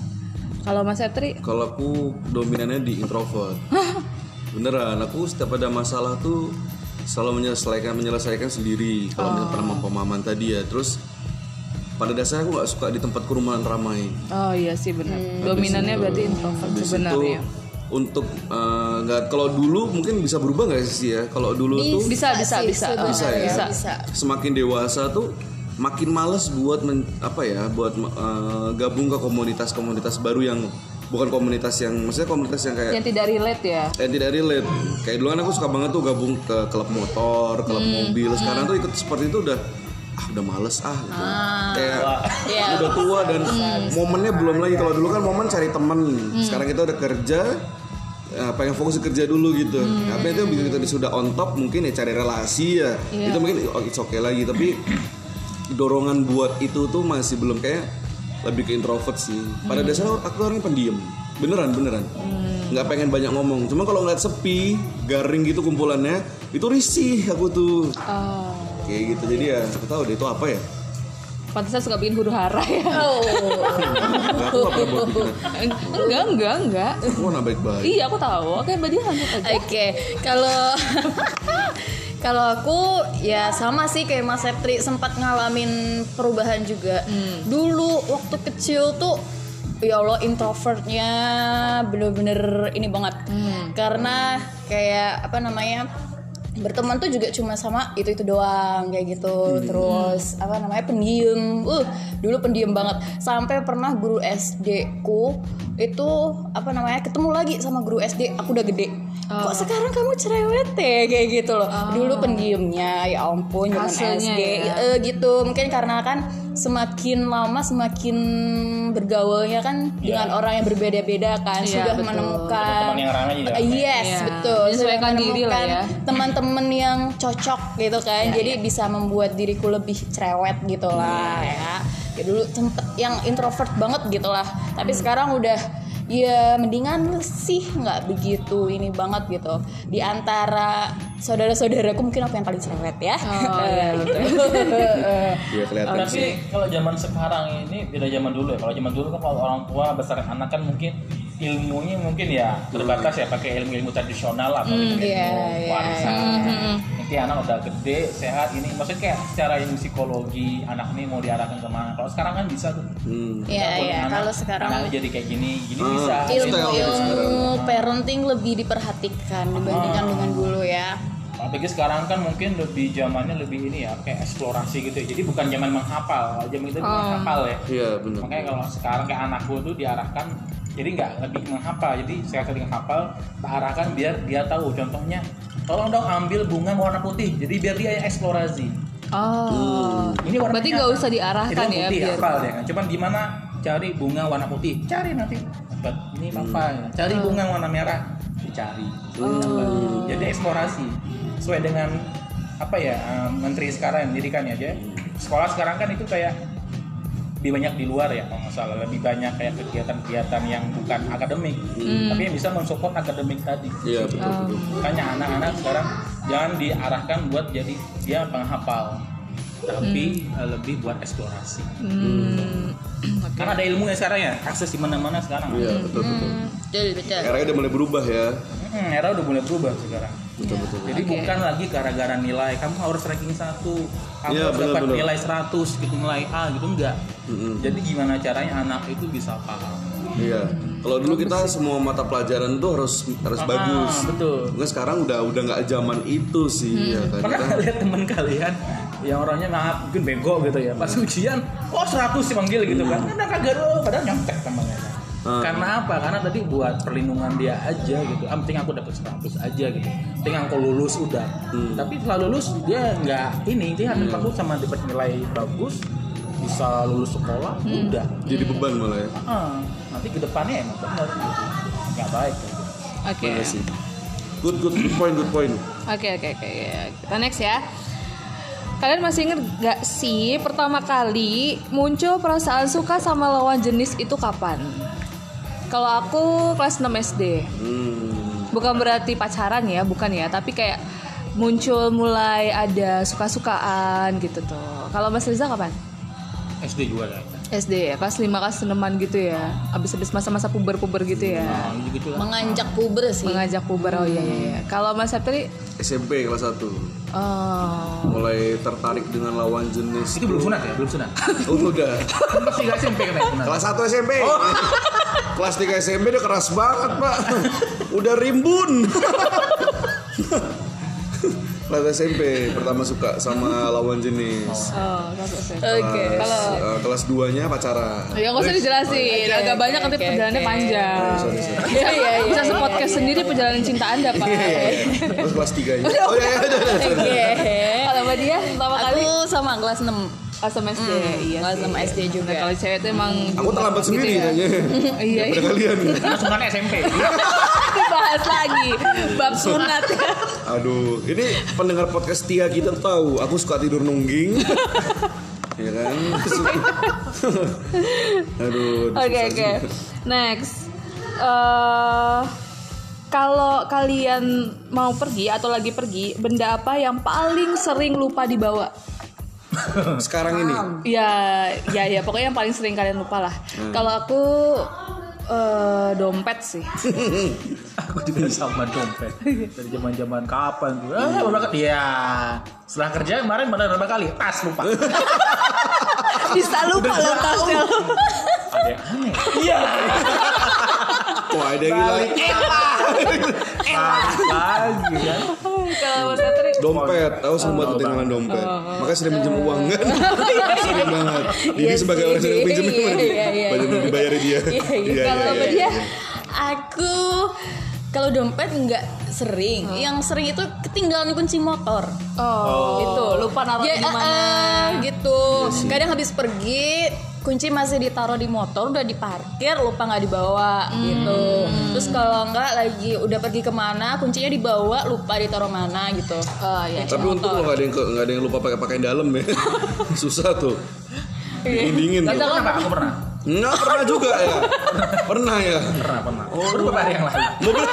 Kalau Mas Etri, kalau aku dominannya di introvert beneran aku setiap ada masalah tuh selalu menyelesaikan menyelesaikan sendiri kalau misalnya pernah pemahaman tadi ya terus pada dasarnya aku nggak suka di tempat kerumunan ramai oh iya sih benar. Dominannya berarti introvert Habis itu sebenarnya. Untuk eh, nggak kalau dulu mungkin bisa berubah nggak sih ya kalau dulu tuh Bisa, bisa, sih, bisa. Bisa ya? bisa. semakin dewasa tuh makin males buat men- apa ya buat eh, gabung ke komunitas-komunitas baru yang bukan komunitas yang maksudnya komunitas yang kayak Yang tidak relate ya. yang tidak relate kayak dulu kan aku suka banget tuh gabung ke klub motor klub mobil sekarang tuh ikut seperti itu udah ah udah males ah gitu. kayak Iya. udah tua dan momennya belum lagi. Kalau dulu kan momen cari temen. Sekarang kita udah kerja ya, pengen fokus ke kerja dulu gitu. Tapi itu begitu kita sudah on top mungkin ya cari relasi ya. Itu mungkin oh, it's okay lagi. Tapi dorongan buat itu tuh masih belum kayak lebih ke introvert sih. Pada dasarnya aku orangnya pendiam. Beneran beneran. Nggak pengen banyak ngomong. Cuma kalau ngeliat sepi garing gitu kumpulannya itu risih aku tuh. Oh. Kayak gitu jadi ya aku tahu deh itu apa ya Pantesan suka bikin huru hara ya. Oh. Nggak, aku nggak pernah buat bikinan enggak, enggak, enggak. aku mana baik baik Iya, aku tahu. Oke, Mbak Dia lanjut aja. Oke, kalau kalau aku ya sama sih kayak Mas Septri sempat ngalamin perubahan juga. Dulu waktu kecil tuh ya Allah introvertnya bener-bener ini banget. Karena kayak apa namanya? Berteman tuh juga cuma sama itu itu doang kayak gitu. Terus apa namanya pendiam. Uh dulu pendiam banget. Sampai pernah guru SD ku itu apa namanya ketemu lagi sama guru SD aku udah gede. Kok sekarang kamu cerewet ya? Kayak gitu loh. Dulu pendiamnya ya ampun zaman SD ya. Eh, gitu. Mungkin karena kan semakin lama semakin bergaulnya kan dengan orang yang berbeda-beda kan Iya, sudah betul. menemukan Teman yang ramai juga. Yes, Iya. betul. Sudah Menyesuaikan diri lah ya. Teman-teman yang cocok gitu kan. Jadi bisa membuat diriku lebih cerewet gitu lah ya. Ya dulu sempet yang introvert banget gitu lah. Tapi sekarang udah ya mendingan sih nggak begitu ini banget gitu. Di antara saudara-saudaraku mungkin aku yang paling cerewet ya. Oh, iya, gitu. Iya kelihatan Tapi sih. kalau zaman sekarang ini beda zaman dulu ya. Kalau zaman dulu kan kalau orang tua besar anak kan mungkin ilmunya mungkin ya terbatas ya pakai ilmu-ilmu tradisional atau ilmu Iya, iya. warisan. Nanti anak udah gede, sehat ini maksudnya kayak secara ilmu psikologi anak ini mau diarahkan ke mana. Kalau sekarang kan bisa tuh. Hmm. Iya, iya. anak- Kalau sekarang anaknya jadi kayak gini, gini bisa. Style gitu ilmu-ilmu parenting lebih diperhatikan dibandingkan dengan dulu ya. Apalagi sekarang kan mungkin lebih zamannya lebih ini ya kayak eksplorasi gitu ya. Jadi bukan zaman menghafal, zaman itu menghafal ya. Iya benar. Makanya kalau sekarang kayak anakku tuh diarahkan jadi nggak lebih menghafal. Jadi saya sering hafal, tak arahkan biar dia tahu. Contohnya, tolong dong ambil bunga warna putih. Jadi biar dia eksplorasi. Oh. Ini warnanya Berarti nggak usah diarahkan ya, putih, biar- hafal ya kan. Cuman gimana cari bunga warna putih? Cari nanti. Dapat. Ini apa? ya? Cari bunga warna merah. Dicari. Dapat. Jadi eksplorasi. Sesuai dengan apa ya eh, menteri sekarang yang dirikan ya aja. Sekolah sekarang kan itu kayak lebih banyak di luar ya kalau nggak salah lebih banyak kayak kegiatan-kegiatan yang bukan akademik tapi yang bisa mensupport akademik tadi Iya betul betul. makanya anak-anak sekarang jangan diarahkan buat jadi dia penghafal tapi eh, lebih buat eksplorasi Hmm. kan ada ilmu ya sekarang ya akses di mana-mana sekarang Iya betul betul. Betul, betul. Eranya udah mulai berubah ya. Hmm, era udah mulai berubah sekarang Betul betul. jadi bukan lagi gara-gara nilai kamu harus ranking satu kamu Iya, harus dapat nilai 100 gitu nilai A gitu enggak Mm-mm. jadi gimana caranya anak itu bisa paham Iya. Kalau dulu kita semua mata pelajaran tuh harus harus bagus. Ah, betul. Nggak sekarang udah udah nggak zaman itu sih ya kan. pernah lihat teman kalian yang orangnya maaf mungkin bego gitu ya pas ujian kok 100 dipanggil gitu kan. Karena kagak dong padahal nyontek temannya. Hmm. karena apa? Karena tadi buat perlindungan dia aja gitu. Ah penting aku dapat 100 aja gitu. Penting aku lulus udah. Hmm. tapi setelah lulus dia nggak ini dia hanya fokus sama dapat nilai bagus bisa lulus sekolah udah. Jadi beban malah ya. Ah, nanti ke depannya emang benar gitu. nggak baik gitu. Oke. Iya sih. Good good good point good point. Oke oke oke. Kita next ya. Kalian masih inget gak sih pertama kali muncul perasaan suka sama lawan jenis itu kapan? Kalau aku kelas 6 SD. Hmm. Bukan berarti pacaran ya, bukan ya, tapi kayak muncul mulai ada suka-sukaan gitu tuh. Kalau Mas Riza kapan? SD juga ya SD ya, kelas 5 kelas 6 gitu ya. Abis-abis masa-masa puber-puber gitu ya. nah, gitu lah Menganjak puber sih. Mengajak puber oh iya iya. iya. Kalau Mas Septri SMP kelas 1 oh mulai tertarik dengan lawan jenis. itu belum sunat ya belum sunat Oh udah. masih nggak SMP katanya Kelas 1 SMP. Kelas 3 SMP udah keras banget, Pak. Udah rimbun. Kelas SMP pertama suka sama lawan jenis. oh kelas SMP. Oke. Kalau Eh, kelas 2-nya pacaran. Ya nggak usah dijelasin, Oke, agak oke, banyak nanti oke, perjalanannya oke. panjang. Sorry, sorry. Iya iya iya. Bisa sepodcast sendiri perjalanan cinta anda pak. Iya, iya, iya. Terus kelas 3-nya. Oh iya, iya, iya, iya. Oke. Kalau mbak dia pertama kali Aku sama kelas 6 kelas sama SD, iya kelas sih. sama SD juga. Nah, kalau cewek itu emang Aku terlambat gitu sendiri ya. nanya. Iya, Daripada kalian. Sunatnya SMP dibahas lagi bab sunat. Aduh, ini pendengar podcast Tia kita tahu, aku suka tidur nungging. ya kan? Aduh. Oke oke. Next. Eh kalau kalian mau pergi atau lagi pergi, benda apa yang paling sering lupa dibawa? Sekarang ini. Ya, ya, ya. Pokoknya yang paling sering kalian lupa lah. Kalau aku eh, dompet sih. Aku juga sama dompet Dari zaman zaman kapan tuh Ah, berapa kali? Iya Setelah kerja kemarin mana berapa kali? Tas lupa Bisa lupa loh tasnya. Ada yang aneh Iya Wah, ada yang gila. Tas lagi kan Kalau Mas Dompet, tahu semua tuh tinggalan dompet. Makanya sering pinjam uang kan? sering banget. Ini Iya sebagai orang yang sering pinjam Iya, iya, iya. banyak dibayar dia. Iya, iya. Iya, Kalau iya, iya, dia? iya. Aku Kalau dompet nggak sering, yang sering itu ketinggalan kunci motor. Oh, itu lupa naruh Ya, di mana. eh, eh, gitu. Kadang habis pergi kunci masih ditaruh di motor udah diparkir lupa nggak dibawa gitu terus kalau nggak lagi udah pergi ke mana kuncinya dibawa lupa ditaruh mana gitu Oh, iya. Tapi untung lo nggak ada yang nggak ada yang lupa pakai pakaian dalam ya. Susah tuh. Dingin dingin. Tapi tuh. pernah aku pernah Nggak pernah juga ya. Pernah ya. pernah pernah oh beberapa hari yang lalu Mobil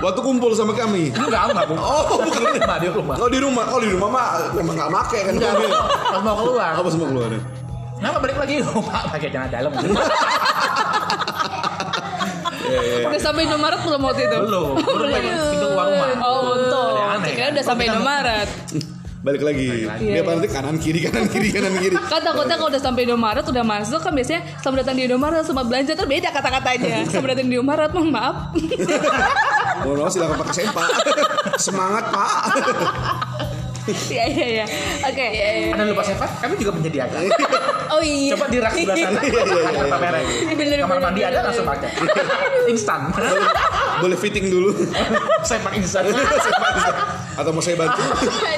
waktu kumpul sama kami. enggak aku nggak Oh, bukan. Mbak, di rumah Kalau di rumah, kalau di rumah mah memang nggak make kan enggak mobil. pas mau keluar Apa semua keluar? kenapa balik lagi Pak pakai celana dalam Iya, iya. Udah sampai Indomaret belum waktu itu? belum belum pintu keluar rumah Oh, untung. Aneh, Kira kan? udah sampai Indomaret. Balik lagi. lagi. Dia apa nanti kanan kiri kanan kiri kanan kiri. Kan takutnya kalau udah sampai Indomaret udah masuk kan biasanya selamat datang di Indomaret sama belanja tuh beda kata-katanya. Selamat datang di Indomaret, mohon maaf. Mau mau silakan pakai sempak. Semangat pak. Iya iya iya. Oke. Anda lupa sepak? Kami juga menyediakan. oh iya Coba di rak sebelah sana. Iya, iya, iya. Bener, Kamar mandi ada langsung pakai. Instan. Boleh fitting dulu. Sepak instan. Atau mau saya bantu?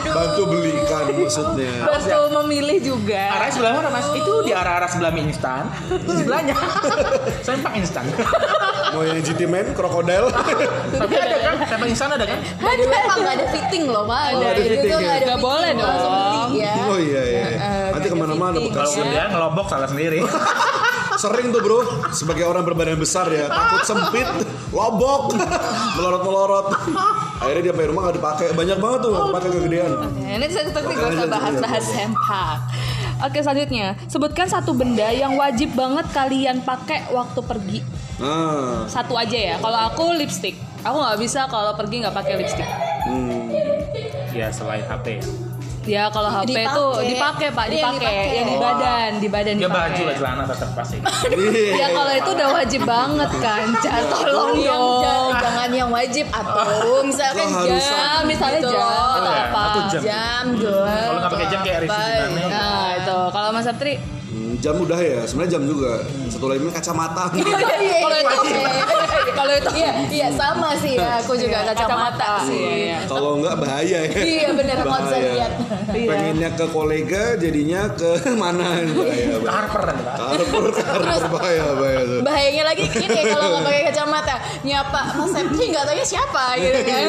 Bantu belikan maksudnya. Bantu memilih juga. Arah sebelah mana mas? Itu di arah-arah sebelah mie instan. Sebelahnya. Sepak instan. Mau yang GT Man, krokodil. Tapi ada kan? Sepak instan ada kan? By the way, Pak, nggak ada fitting loh, Pak. Oh, ada Itu fitting ya? nggak ada boleh dong. ya. Oh iya iya. Nanti ke mana-mana fitting. Kalau dia ngelobok salah sendiri. Sering tuh bro, sebagai orang berbadan besar ya, takut sempit, lobok, melorot-melorot. Akhirnya dia sampai rumah nggak dipakai, banyak banget tuh pakai kegedean. Ini saya nanti gak usah bahas-bahas sempak. Oke selanjutnya, sebutkan satu benda yang wajib banget kalian pakai waktu pergi. Nah, Satu aja ya. Kalau aku lipstick, aku nggak bisa kalau pergi nggak pakai lipstick. hmm, ya selain HP. Ya kalau HP Dipakai. tuh dipakai pak, Iya, dipakai yang di badan, di badan Ya dipakai. baju lah celana tetap pasti. iya. Ya kalau itu udah wajib banget kan, Ca. tolong yang dong. jangan, jangan yang wajib atau misalkan jam misalnya jam atau apa. jam. jam gelang Kalau nggak pakai jam kayak Zinane. ya. Nah kalau Mas Saptri, Hmm, jam udah ya, sebenarnya jam juga. Satu lagi ini kacamata. Kalau itu- kalau itu iya iya sama sih ya aku juga Iya, kacamata, kacamata. sih Iya, iya. Kalau nggak bahaya ya. Iya, bener, kalau bisa Bahaya. lihat. Iya. Pengennya ke kolega, jadinya ke mana? Bahaya, kan Pak. Karpur, karpur, bahaya, bahaya tuh. bahayanya lagi gini kalau nggak pakai kacamata nyapa Mas Septi nggak tanya siapa gitu kan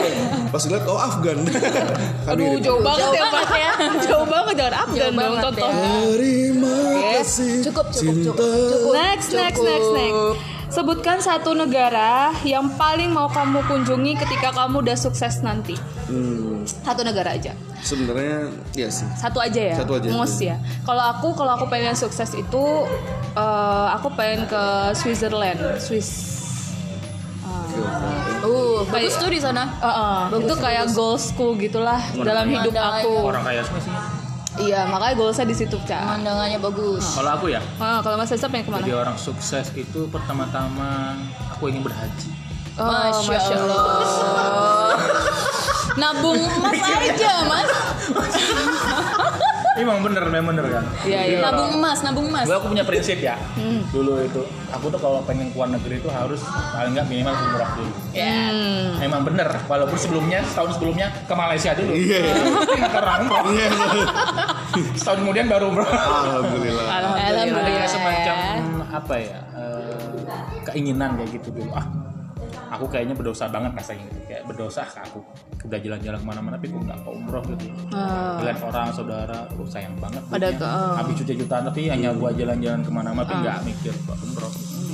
Pas lihat, oh Afgan. Kan Aduh mirip. jauh banget ya Pak ya. Jauh banget jangan Afgan dong contohnya Terima kasih cukup cukup cinta. cukup cukup Next, next, next, next. Sebutkan satu negara yang paling mau kamu kunjungi ketika kamu udah sukses nanti. Hmm, Satu negara aja. sebenarnya ya sih. Satu aja ya. Satu aja. Most ya. Kalau aku, kalau aku pengen sukses itu, eh, aku pengen ke Switzerland, Swiss. uh bagus tuh di sana Eh, eh, itu kayak goal school gitulah dalam hidup aku. Orang kaya semua sih. Iya, makanya goalsnya di situ, Cak. pemandangannya bagus. Kalau aku ya, Ah, kalau Mas Sesa pengen ke mana? jadi orang sukses itu pertama-tama aku ingin berhaji. Oh, Masya Allah. Nabung emas aja mas Emang bener, memang bener kan. Iya, iya. kalau- nabung emas nabung emas Gue aku punya prinsip ya. Dulu itu, aku tuh kalau pengen keluar negeri itu harus paling nggak minimal umroh dulu. Hmm. Memang bener, walaupun sebelumnya setahun sebelumnya ke Malaysia dulu. Iya, iya. Ke orang umroh. Iya, iya. Setahun kemudian baru umroh. Alhamdulillah. Alhamdulillah. kayak semacam apa ya eh, keinginan kayak gitu dulu. Ah, aku kayaknya berdosa banget rasanya gitu. Kayak berdosa aku udah jalan-jalan ke mana-mana tapi kok nggak ke umroh gitu. Ah. Ngeliat orang saudara, oh sayang banget. Ada ke- ah. Habis juta-jutaan tapi hanya buat jalan-jalan ke mana-mana tapi nggak mikir buat umroh.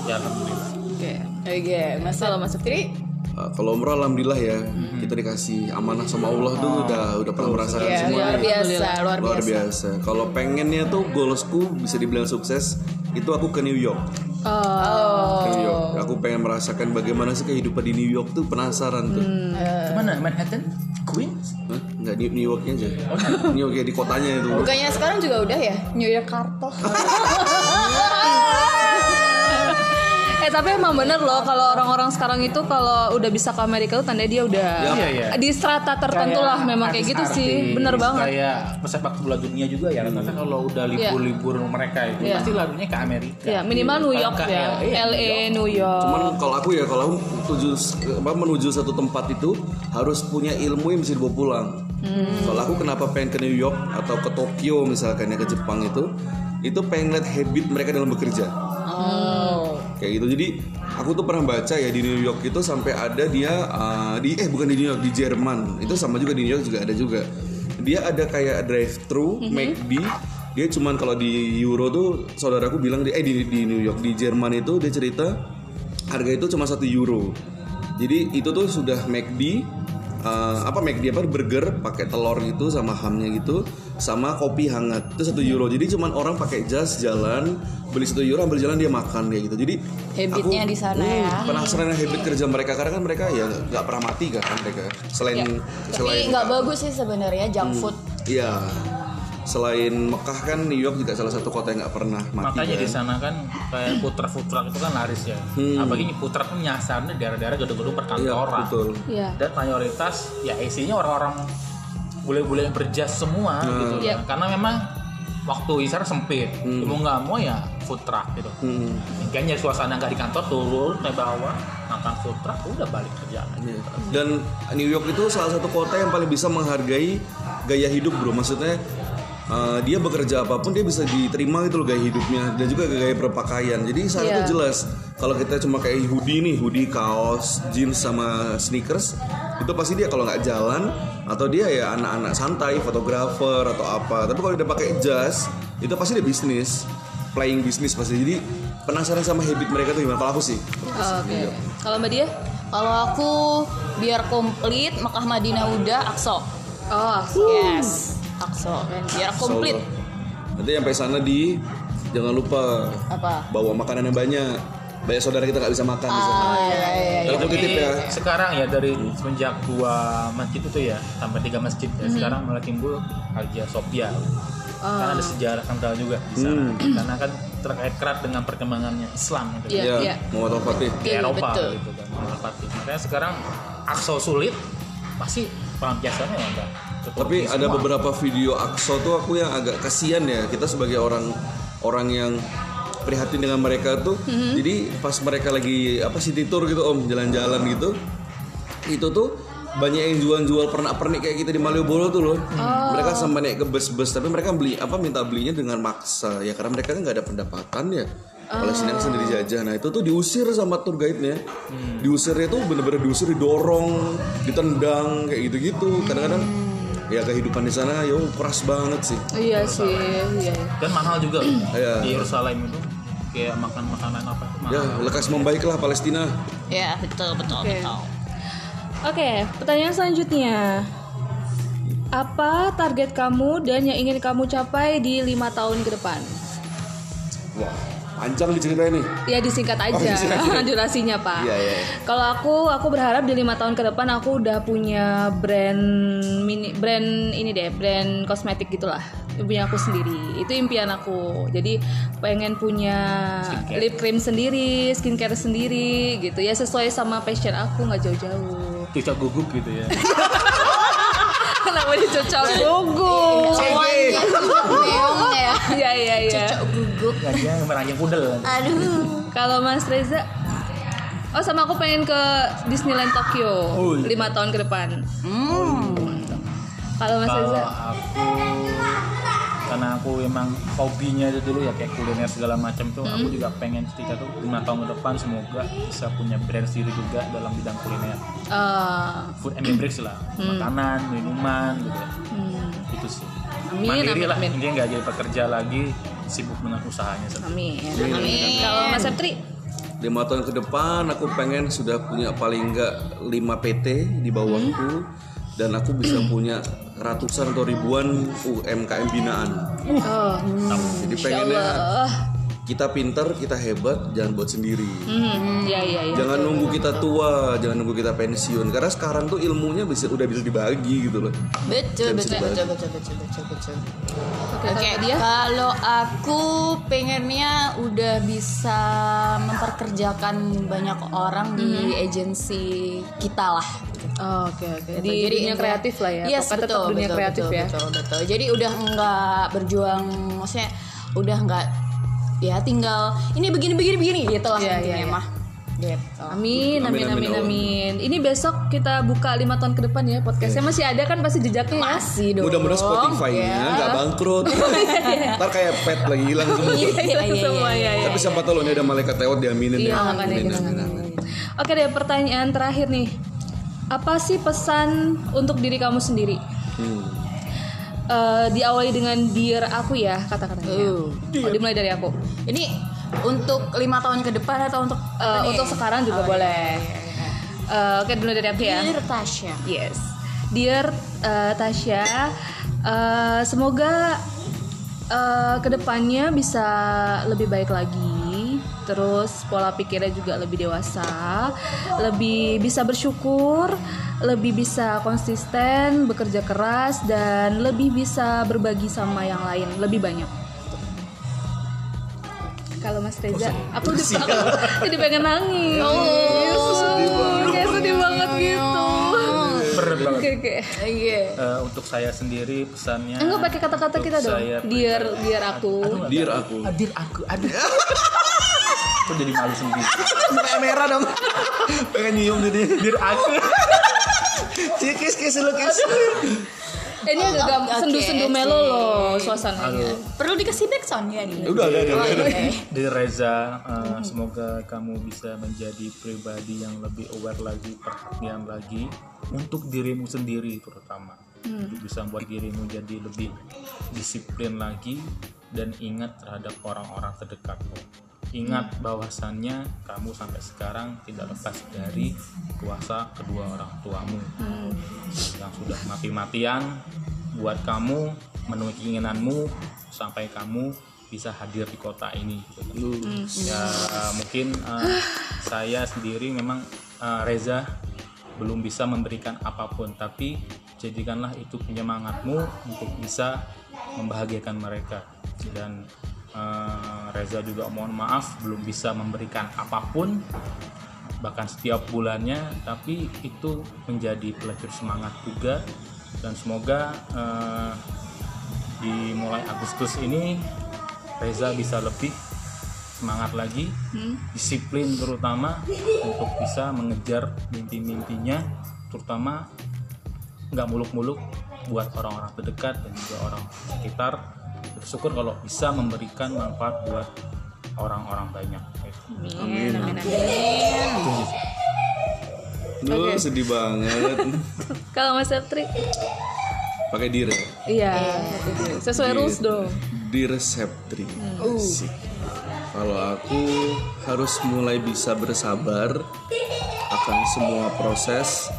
Ya alhamdulillah. Oke. oke mas Kalau Mas Saptri? Uh, kalau umroh alhamdulillah ya kita dikasih amanah sama Allah tuh udah udah pernah merasakan ya, semua luar biasa luar luar biasa biasa. Kalau pengennya tuh goalsku bisa dibilang sukses itu aku ke New York. oh New York. Aku pengen merasakan bagaimana sih kehidupan di New York tuh penasaran tuh. Ke mana? Manhattan? Queens? Hah? Nggak New, New Yorknya aja. New York ya di kotanya itu. bukannya sekarang juga udah ya New York Carto Eh tapi emang bener loh kalau orang-orang sekarang itu kalau udah bisa ke Amerika tuh tanda dia udah Iya, iya. di strata tertentu lah memang kayak gitu sih. Bener banget. Kayak pesepak bola dunia juga ya. Rata-rata kalau udah libur-libur mereka itu Iya. pasti lalunya ke Amerika. Ya, minimal New Kalau York ke ya. LA, LA, New York. Cuman kalau aku ya kalau aku tuju apa menuju satu tempat itu harus punya ilmu yang bisa dibawa pulang. Kalau aku kenapa pengen ke New York atau ke Tokyo misalkan ya ke Jepang itu, itu pengen lihat habit mereka dalam bekerja. Oh. Kayak gitu. Jadi aku tuh pernah baca ya di New York itu sampai ada dia uh, di eh bukan di New York di Jerman. Itu sama juga di New York juga ada juga. Dia ada kayak drive thru McD. Dia cuman kalau di Euro tuh saudaraku bilang di eh di, di New York di Jerman itu dia cerita harga itu cuma satu euro. Jadi itu tuh sudah McD uh, apa McD apa burger pakai telur gitu sama hamnya gitu sama kopi hangat. Itu satu euro. Jadi cuman orang pakai jas jalan beli satu euro ambil jalan dia makan kayak gitu. Jadi Habitnya di sana hmm, ya. penasaran habit kerja mereka. Karena kan mereka ya nggak pernah mati kan mereka. Selain Tapi selain nggak bagus sih sebenarnya junk food. iya selain Mekah kan New York juga salah satu kota yang nggak pernah mati Makanya kan. di sana kan kayak putra putra itu kan laris ya. Apalagi putra kan nyasarnya daerah-daerah gedung-gedung iya perkantoran. betul Iya. Dan mayoritas ya isinya orang-orang bule-bule yang berjas semua gitu. Iya. Karena memang waktu isar sempit, mau nggak mau ya food truck gitu. Hmm. Kayaknya suasana nggak di kantor turun naik bawah makan food truck udah balik kerja. Iya. Dan New York itu salah satu kota yang paling bisa menghargai gaya hidup bro. Maksudnya uh, dia bekerja apa pun dia bisa diterima gitu loh gaya hidupnya dan juga gaya berpakaian. Jadi sana Iya. tuh jelas kalau kita cuma kayak hoodie nih, hoodie, kaos, jeans sama sneakers itu pasti dia kalau nggak jalan atau dia ya anak-anak santai, fotografer atau apa. Tapi kalau dia pakai jas itu pasti dia bisnis, playing bisnis pasti. Jadi penasaran sama habit mereka tuh gimana? Kalau aku sih. Oke. Kalau Mbak dia? Kalau aku biar komplit Mekah Madinah udah Akso. Oh, Yes. Akso. Biar komplit. Nanti sampai sana di jangan lupa Apa? bawa makanan yang banyak. Banyak saudara kita nggak bisa makan di sana. Ah, iya, iya, iya. Titip ya. Sekarang ya dari semenjak dua masjid itu ya sampai tiga masjid ya sekarang malah timbul Hagia Sophia. Karena ada sejarah kental juga di sana. Karena kan terkait erat dengan perkembangannya Islam gitu. Iya, Ya, iya. mau atau Fatih. di Iya, Eropa betul. gitu kan. Makanya sekarang akso sulit pasti pelampiasannya ya Tapi ada beberapa video Akso tuh aku yang agak kasihan ya. Kita sebagai orang orang yang prihatin dengan mereka tuh. Mm-hmm. Jadi pas mereka lagi apa city tour gitu Om, jalan-jalan gitu. Itu tuh banyak yang jual-jual pernak-pernik kayak kita di Malioboro tuh loh. Oh. Mereka sampai naik ke bus-bus tapi mereka beli apa minta belinya dengan maksa ya karena mereka kan nggak ada pendapatan ya. Kalau sini kan sendiri jajah. Nah itu tuh diusir sama tour guide-nya. Diusirnya tuh bener-bener diusir, didorong, ditendang kayak gitu-gitu. Kadang-kadang ya kehidupan di sana yo keras banget sih. Iya sih, iya. dan mahal juga Iya. di Yerusalem itu kayak makan makanan apa itu mahal. Ya lekas membaiklah Palestina. Ya, betul, betul, Oke. betul. Oke, pertanyaan selanjutnya. Apa target kamu dan yang ingin kamu capai di lima tahun ke depan? Wah panjang nih ceritanya nih. Ya disingkat aja disingkat. durasinya pak. Iya iya. Kalau aku, aku berharap di lima tahun ke depan aku udah punya brand mini, brand ini deh, brand kosmetik gitulah, punya aku sendiri. Itu impian aku. Jadi pengen punya lip cream sendiri, skincare sendiri, gitu ya sesuai sama passion aku nggak jauh-jauh. Cucok guguk gitu ya Kenapa dicocok gugup? Awannya meong ya. Iya iya iya. Cocok guguk. Ya dia meranjang pudel Aduh. Kalau Mas Reza, oh sama aku pengen ke Disneyland Tokyo Oh, iya. lima tahun ke depan. Hmm. Kalau Mas kalau Reza, aku karena aku emang hobinya itu dulu ya kayak kuliner segala macam tuh aku juga pengen ketika tuh lima tahun ke depan semoga bisa punya brand sendiri juga dalam bidang kuliner. Eh, food and beverage lah makanan minuman gitu ya. hmm, itu sih. Amin, mandiri amin, lah amin. intinya nggak jadi pekerja lagi sibuk dengan usahanya sendiri. Amin. Amin. Kalau Mas Septri, Lima tahun ke depan aku pengen sudah punya paling enggak 5 PT di bawahku dan aku bisa punya ratusan atau ribuan UMKM binaan. oh, Jadi Insya pengennya. Kita pinter, kita hebat, jangan buat sendiri. Hmm, ya ya ya. Jangan nunggu kita tua, jangan nunggu kita pensiun. Karena sekarang tuh ilmunya bisa udah bisa dibagi gitu loh. Betul, betul, betul, betul, betul, betul, betul. Oke, dia, kalau aku pengennya udah bisa memperkerjakan banyak orang di agensi kita lah. Oh, Oke oke. Gitu. Di dunia kreatif lah ya. Yes, Pokoknya betul, tetap dunia betul, kreatif betul, ya. Betul, betul. Jadi udah nggak berjuang, maksudnya udah nggak ya tinggal ini begini begini begini gitu lah Iya, intinya iya, iya. mah. Gitu. Amin, amin, Amin, amin, amin, amin. Ini besok kita buka lima tahun ke depan ya podcastnya masih ada kan pasti jejaknya ya. Masih dong. Mudah-mudahan Spotify-nya ya. nggak bangkrut. Ntar kayak pet lagi hilang semua. Iya, iya, iya, Semua iya. ya. ya. Tapi siapa tahu loh ini ada malaikat lewat diaminin Iya, ya. Oke deh, pertanyaan terakhir nih. Apa sih pesan untuk diri kamu sendiri? Hmm. Eh, diawali dengan dear aku ya kata-katanya. Uh. Oh, dimulai dari aku. Ini untuk lima tahun ke depan atau untuk nih? untuk sekarang juga Oh, boleh. Eh, Oke, dimulai dari aku ya. Dear Tasya. Yes. Dear uh, Tasya, uh, semoga uh, ke depannya bisa lebih baik lagi. Terus pola pikirnya juga lebih dewasa, lebih bisa bersyukur, lebih bisa konsisten, bekerja keras, dan lebih bisa berbagi sama yang lain lebih banyak. Kalau Mas Reza, aku udah aku jadi pengen nangis. Oh, sedih banget. Kayak sedih banget gitu. Berat banget. Oke oke. Iya. Eh, untuk saya sendiri pesannya Enggak pakai kata-kata kita dong. saya Dear dear aku. Dear aku. Adir aku, aduh. Aku jadi malu sendiri. Kayak merah dong. Pengen nyium jadi. Dir aku. Kis kis lu kis. Eh, ini agak oke, sendu-sendu oke. melo loh suasananya. Perlu dikasih backsound ya nih. Udah ada ada. Oh, iya. Dari Reza, eh, semoga kamu bisa menjadi pribadi yang lebih aware lagi, perhatian lagi untuk dirimu sendiri terutama. Untuk bisa membuat dirimu jadi lebih disiplin lagi dan ingat terhadap orang-orang terdekatmu. Ingat bahwasannya kamu sampai sekarang tidak lepas dari kuasa kedua orang tuamu. Yang sudah mati-matian buat kamu memenuhi keinginanmu sampai kamu bisa hadir di kota ini. Gitu. ya mungkin eh, saya sendiri memang eh, Reza belum bisa memberikan apa pun tapi jadikanlah itu penyemangatmu untuk bisa membahagiakan mereka. Dan eh, Reza juga mohon maaf belum bisa memberikan apa pun bahkan setiap bulannya tapi itu menjadi pelacur semangat juga. Dan semoga eh, di mulai Agustus ini Reza bisa lebih semangat lagi disiplin terutama untuk bisa mengejar mimpi-mimpinya terutama nggak muluk-muluk buat orang-orang terdekat dan juga orang sekitar bersyukur kalau bisa memberikan manfaat buat orang-orang banyak gitu. Amin, amin, amin. Duh, sedih banget. Kalau Mas Septri, Pakai dir. ya? iya, sesuai rules dong. Dir Septri. Asik. Kalau aku harus mulai bisa bersabar akan semua proses.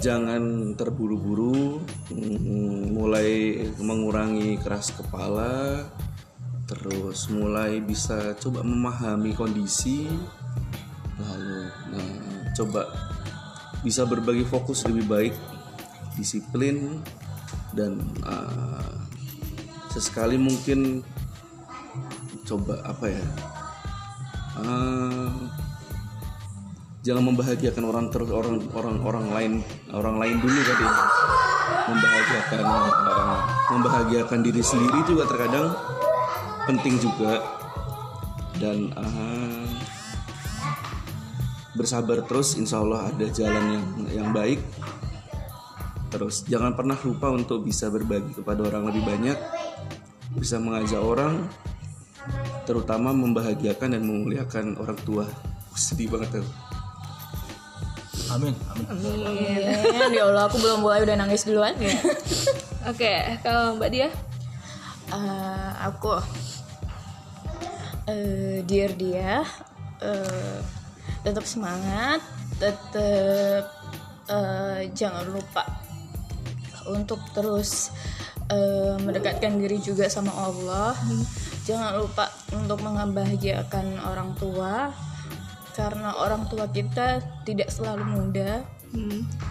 Jangan terburu-buru, mm, mulai mengurangi keras kepala, terus mulai bisa coba memahami kondisi, lalu nah, coba bisa berbagi fokus lebih baik, disiplin dan ah, sesekali mungkin coba apa ya ah, jangan membahagiakan orang terus orang orang orang lain orang lain dulu tadi. Membahagiakan ah, membahagiakan diri sendiri juga terkadang penting juga. Dan ah, bersabar terus insya Allah ada jalan yang yang baik. Terus jangan pernah lupa untuk bisa berbagi kepada orang lebih banyak bisa mengajak orang terutama membahagiakan dan memuliakan orang tua. Sedih banget tuh Amin, amin. Amin. Ya Allah, aku belum mulai udah nangis duluan. Ya. Oke, kalau Mbak Dia, Eh, aku eh dear dia eh, tetap semangat tetap eh, jangan lupa untuk terus eh, mendekatkan diri juga sama Allah jangan lupa untuk membahagiakan orang tua karena orang tua kita tidak selalu muda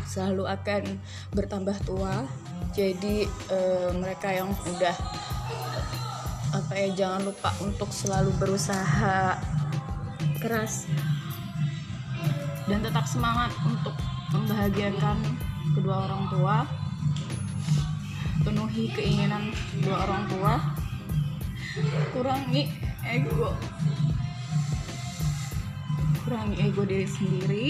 selalu akan bertambah tua. Jadi eh, mereka yang udah apa ya jangan lupa untuk selalu berusaha keras dan tetap semangat untuk membahagiakan kedua orang tua. Penuhi keinginan kedua orang tua. Kurangi ego kurangi ego diri sendiri.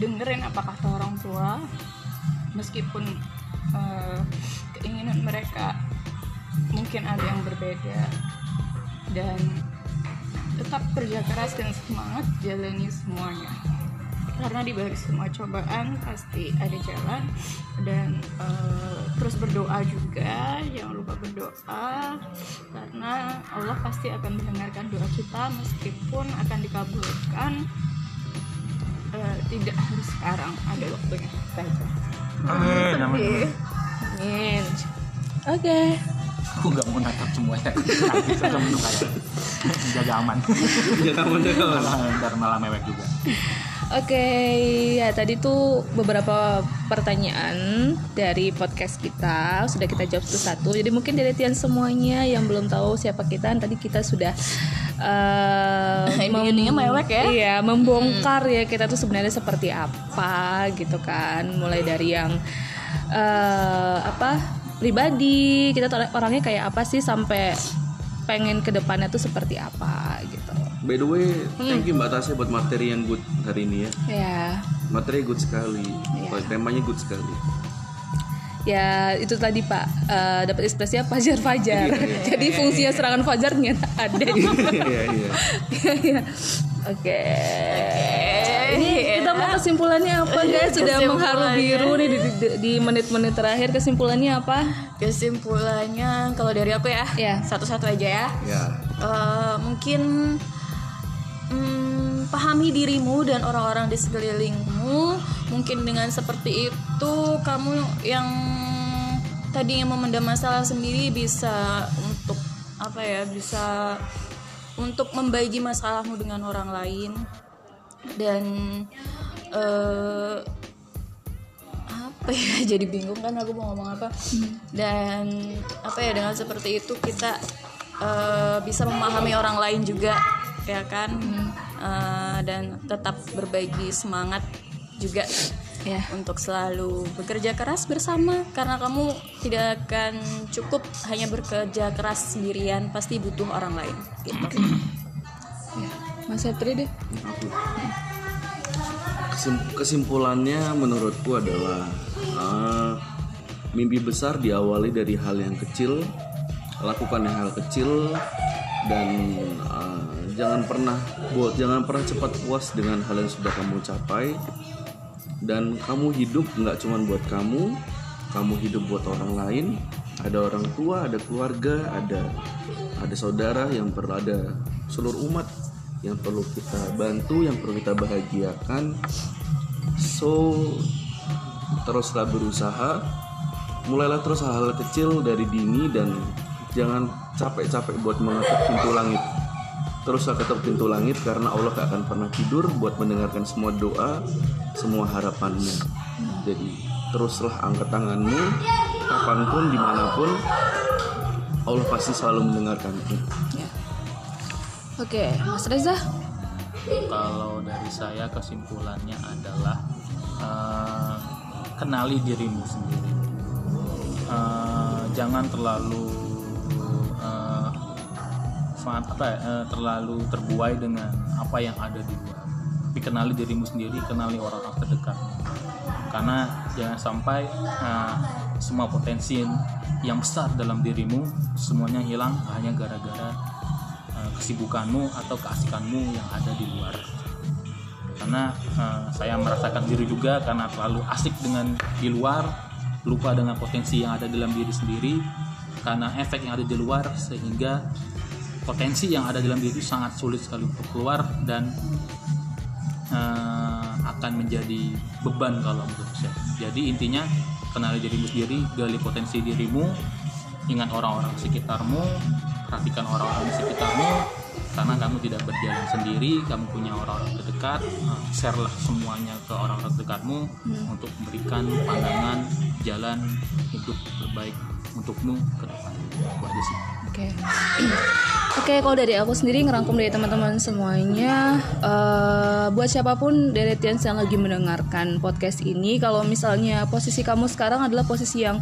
Dengerin apa kata orang tua. Meskipun eh, keinginan mereka mungkin ada yang berbeda. Dan tetap kerja keras dan semangat jalani semuanya karena di balik semua cobaan pasti ada jalan dan eh, terus berdoa juga jangan lupa berdoa karena Allah pasti akan mendengarkan doa kita meskipun akan dikabulkan eh, tidak harus sekarang ada waktunya saja Amin, amin. Amin. Oke. Aku nggak mau natap semuanya. Saya menunggu kayak jaga aman. Jangan aman, ntar malah mewek juga. Oke, ya tadi tuh beberapa pertanyaan dari podcast kita sudah kita jawab satu-satu. Jadi mungkin dari Tian semuanya yang belum tahu siapa kita, tadi kita sudah eh, Ending-endingnya mewek ya. Iya, membongkar ya kita tuh sebenarnya seperti apa gitu kan. Mulai dari yang eh, apa pribadi, kita orangnya kayak apa sih sampai pengen ke depannya tuh seperti apa gitu. By the way, thank you Mbak Tasya buat materi yang good hari ini ya. Ya, Materi good sekali. Iya. Temanya good sekali. ya itu tadi pak eh, dapat ekspresinya fajar fajar jadi fungsinya serangan fajar ternyata ada Iya, iya. Iya. oke ini kita mau kesimpulannya apa guys sudah mengharu biru nih di, di- di menit-menit terakhir kesimpulannya apa kesimpulannya kalau dari aku ya Ya. satu-satu aja ya Ya. Eh, mungkin mm, pahami dirimu dan orang-orang di sekelilingmu. Mungkin dengan seperti itu kamu yang tadinya memendam masalah sendiri bisa untuk apa ya bisa untuk membagi masalahmu dengan orang lain. Dan eh apa ya jadi bingung kan aku mau ngomong apa. Dan apa ya dengan seperti itu kita eh, bisa memahami orang lain juga ya kan? Eh, dan tetap berbagi semangat juga ya. untuk selalu bekerja keras bersama. Karena kamu tidak akan cukup hanya bekerja keras sendirian pasti butuh orang lain gitu. Mas Sepri deh. Aku. Kesim- kesimpulannya menurutku adalah eh, mimpi besar diawali dari hal yang kecil, lakukan yang hal kecil dan eh, jangan pernah buat jangan pernah cepat puas dengan hal yang sudah kamu capai dan kamu hidup nggak cuma buat kamu, kamu hidup buat orang lain. Ada orang tua, ada keluarga, ada ada saudara yang perlu ada seluruh umat yang perlu kita bantu, yang perlu kita bahagiakan. So teruslah berusaha, mulailah terus hal-hal kecil dari dini dan jangan capek-capek buat mengetuk pintu langit. Teruslah ketuk pintu langit karena Allah gak akan pernah tidur buat mendengarkan semua doa, semua harapanmu. Jadi teruslah angkat tanganmu, kapan pun, di mana pun, Allah pasti selalu mendengarkanmu. oke mas Reza Kalau dari saya kesimpulannya adalah eh, kenali dirimu sendiri. Eh, jangan terlalu apa eh, terlalu terbuai dengan apa yang ada di luar. Tapi kenali dirimu sendiri, kenali orang-orang terdekat. Karena jangan sampai eh, semua potensi yang besar dalam dirimu semuanya hilang hanya gara-gara eh, kesibukanmu atau keasikanmu yang ada di luar karena eh, saya merasakan diri juga karena terlalu asik dengan di luar lupa dengan potensi yang ada dalam diri sendiri karena efek yang ada di luar sehingga potensi yang ada dalam diri sangat sulit sekali untuk keluar dan eh, akan menjadi beban kalau menurut saya. Jadi intinya kenali dirimu sendiri gali potensi dirimu ingat orang-orang sekitarmu perhatikan orang-orang di sekitarmu. Karena kamu tidak berjalan sendiri kamu punya orang-orang terdekat eh, sharelah semuanya ke orang-orang terdekatmu untuk memberikan pandangan jalan hidup terbaik untukmu ke depan. Itu aja sih Oke. Oke, kalau dari aku sendiri ngerangkum dari teman-teman semuanya, eh, buat siapa pun dari Tians yang lagi mendengarkan podcast ini, kalau misalnya posisi kamu sekarang adalah posisi yang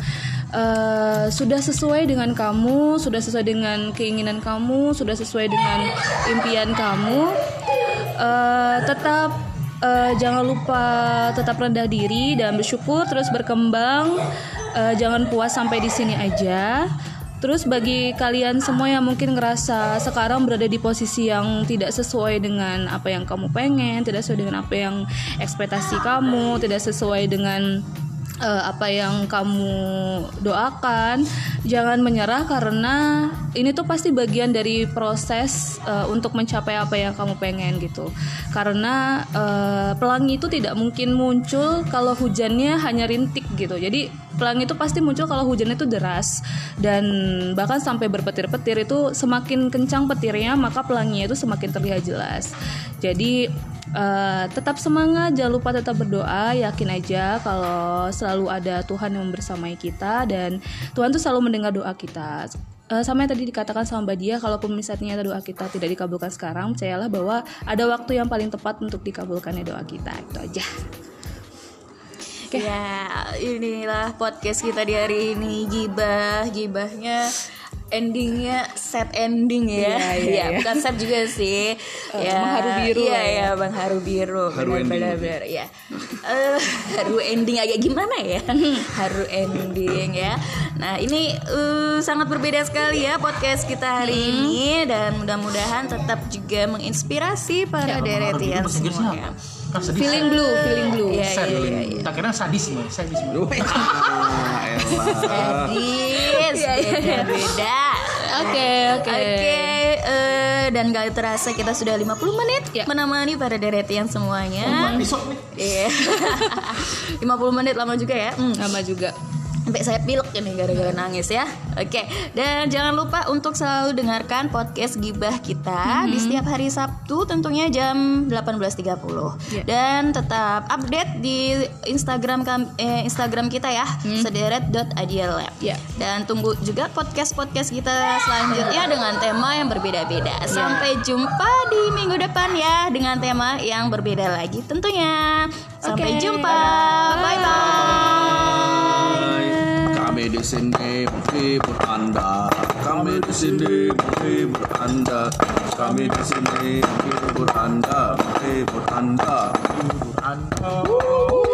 eh, sudah sesuai dengan kamu, sudah sesuai dengan keinginan kamu, sudah sesuai dengan impian kamu, eh, tetap eh, jangan lupa tetap rendah diri dan bersyukur terus berkembang, Eh, jangan puas sampai di sini aja. Terus bagi kalian semua yang mungkin ngerasa sekarang berada di posisi yang tidak sesuai dengan apa yang kamu pengen, tidak sesuai dengan apa yang ekspektasi kamu, tidak sesuai dengan eh, apa yang kamu doakan, jangan menyerah karena ini tuh pasti bagian dari proses eh, untuk mencapai apa yang kamu pengen gitu. Karena eh, pelangi itu tidak mungkin muncul kalau hujannya hanya rintik gitu. Jadi pelangi itu pasti muncul kalau hujannya itu deras dan bahkan sampai berpetir-petir itu semakin kencang petirnya maka pelanginya itu semakin terlihat jelas. Jadi eh, tetap semangat, jangan lupa tetap berdoa, yakin aja kalau selalu ada Tuhan yang membersamai kita dan Tuhan tuh selalu mendengar doa kita. Eh, sama yang tadi dikatakan sama Mbak Dia, kalaupun misalnya doa kita tidak dikabulkan sekarang, percayalah bahwa ada waktu yang paling tepat untuk dikabulkannya doa kita. Itu aja. Ya, inilah podcast kita di hari ini gibah, gibahnya endingnya set ending ya. Iya, iya, Ya, iya. bukan set juga sih. ya, Bang Haru Biru Iya, ya. ya, Bang Haru Biru. Haru Benar, ending. benar, benar, ya. Eh, haru ending agak gimana ya? haru ending ya. Nah, ini eh, sangat berbeda sekali ya podcast kita hari Hmm. ini dan mudah-mudahan tetap juga menginspirasi para deretian Bahasa Inggrisnya semuanya. Sadis. Feeling blue, feeling blue. Iya, Sad. iya, iya, iya. Tak kira sadisme, sadisme. Sadis, beda-beda. Oke, oke. Oke, eh, dan gak terasa kita sudah 50 menit Ya. menemani para deretian semuanya. Besok nih. Iya. 50 menit lama juga ya. Hmm. Sama juga. Sampai saya pilek ini gara-gara nangis ya. Oke, dan jangan lupa untuk selalu dengarkan podcast gibah kita di setiap hari Sabtu tentunya jam 18.30. Ya. Dan tetap update di Instagram eh, Instagram kita ya, sederet.adialab. Ya. Dan tunggu juga podcast-podcast kita selanjutnya dengan tema yang berbeda-beda. Sampai jumpa di minggu depan ya dengan tema yang berbeda lagi tentunya. Sampai Oke. jumpa. Bye bye. Kami di sini menghibur Anda. Kami di sini menghibur Anda. Kami di sini menghibur Anda, menghibur Anda. Anda.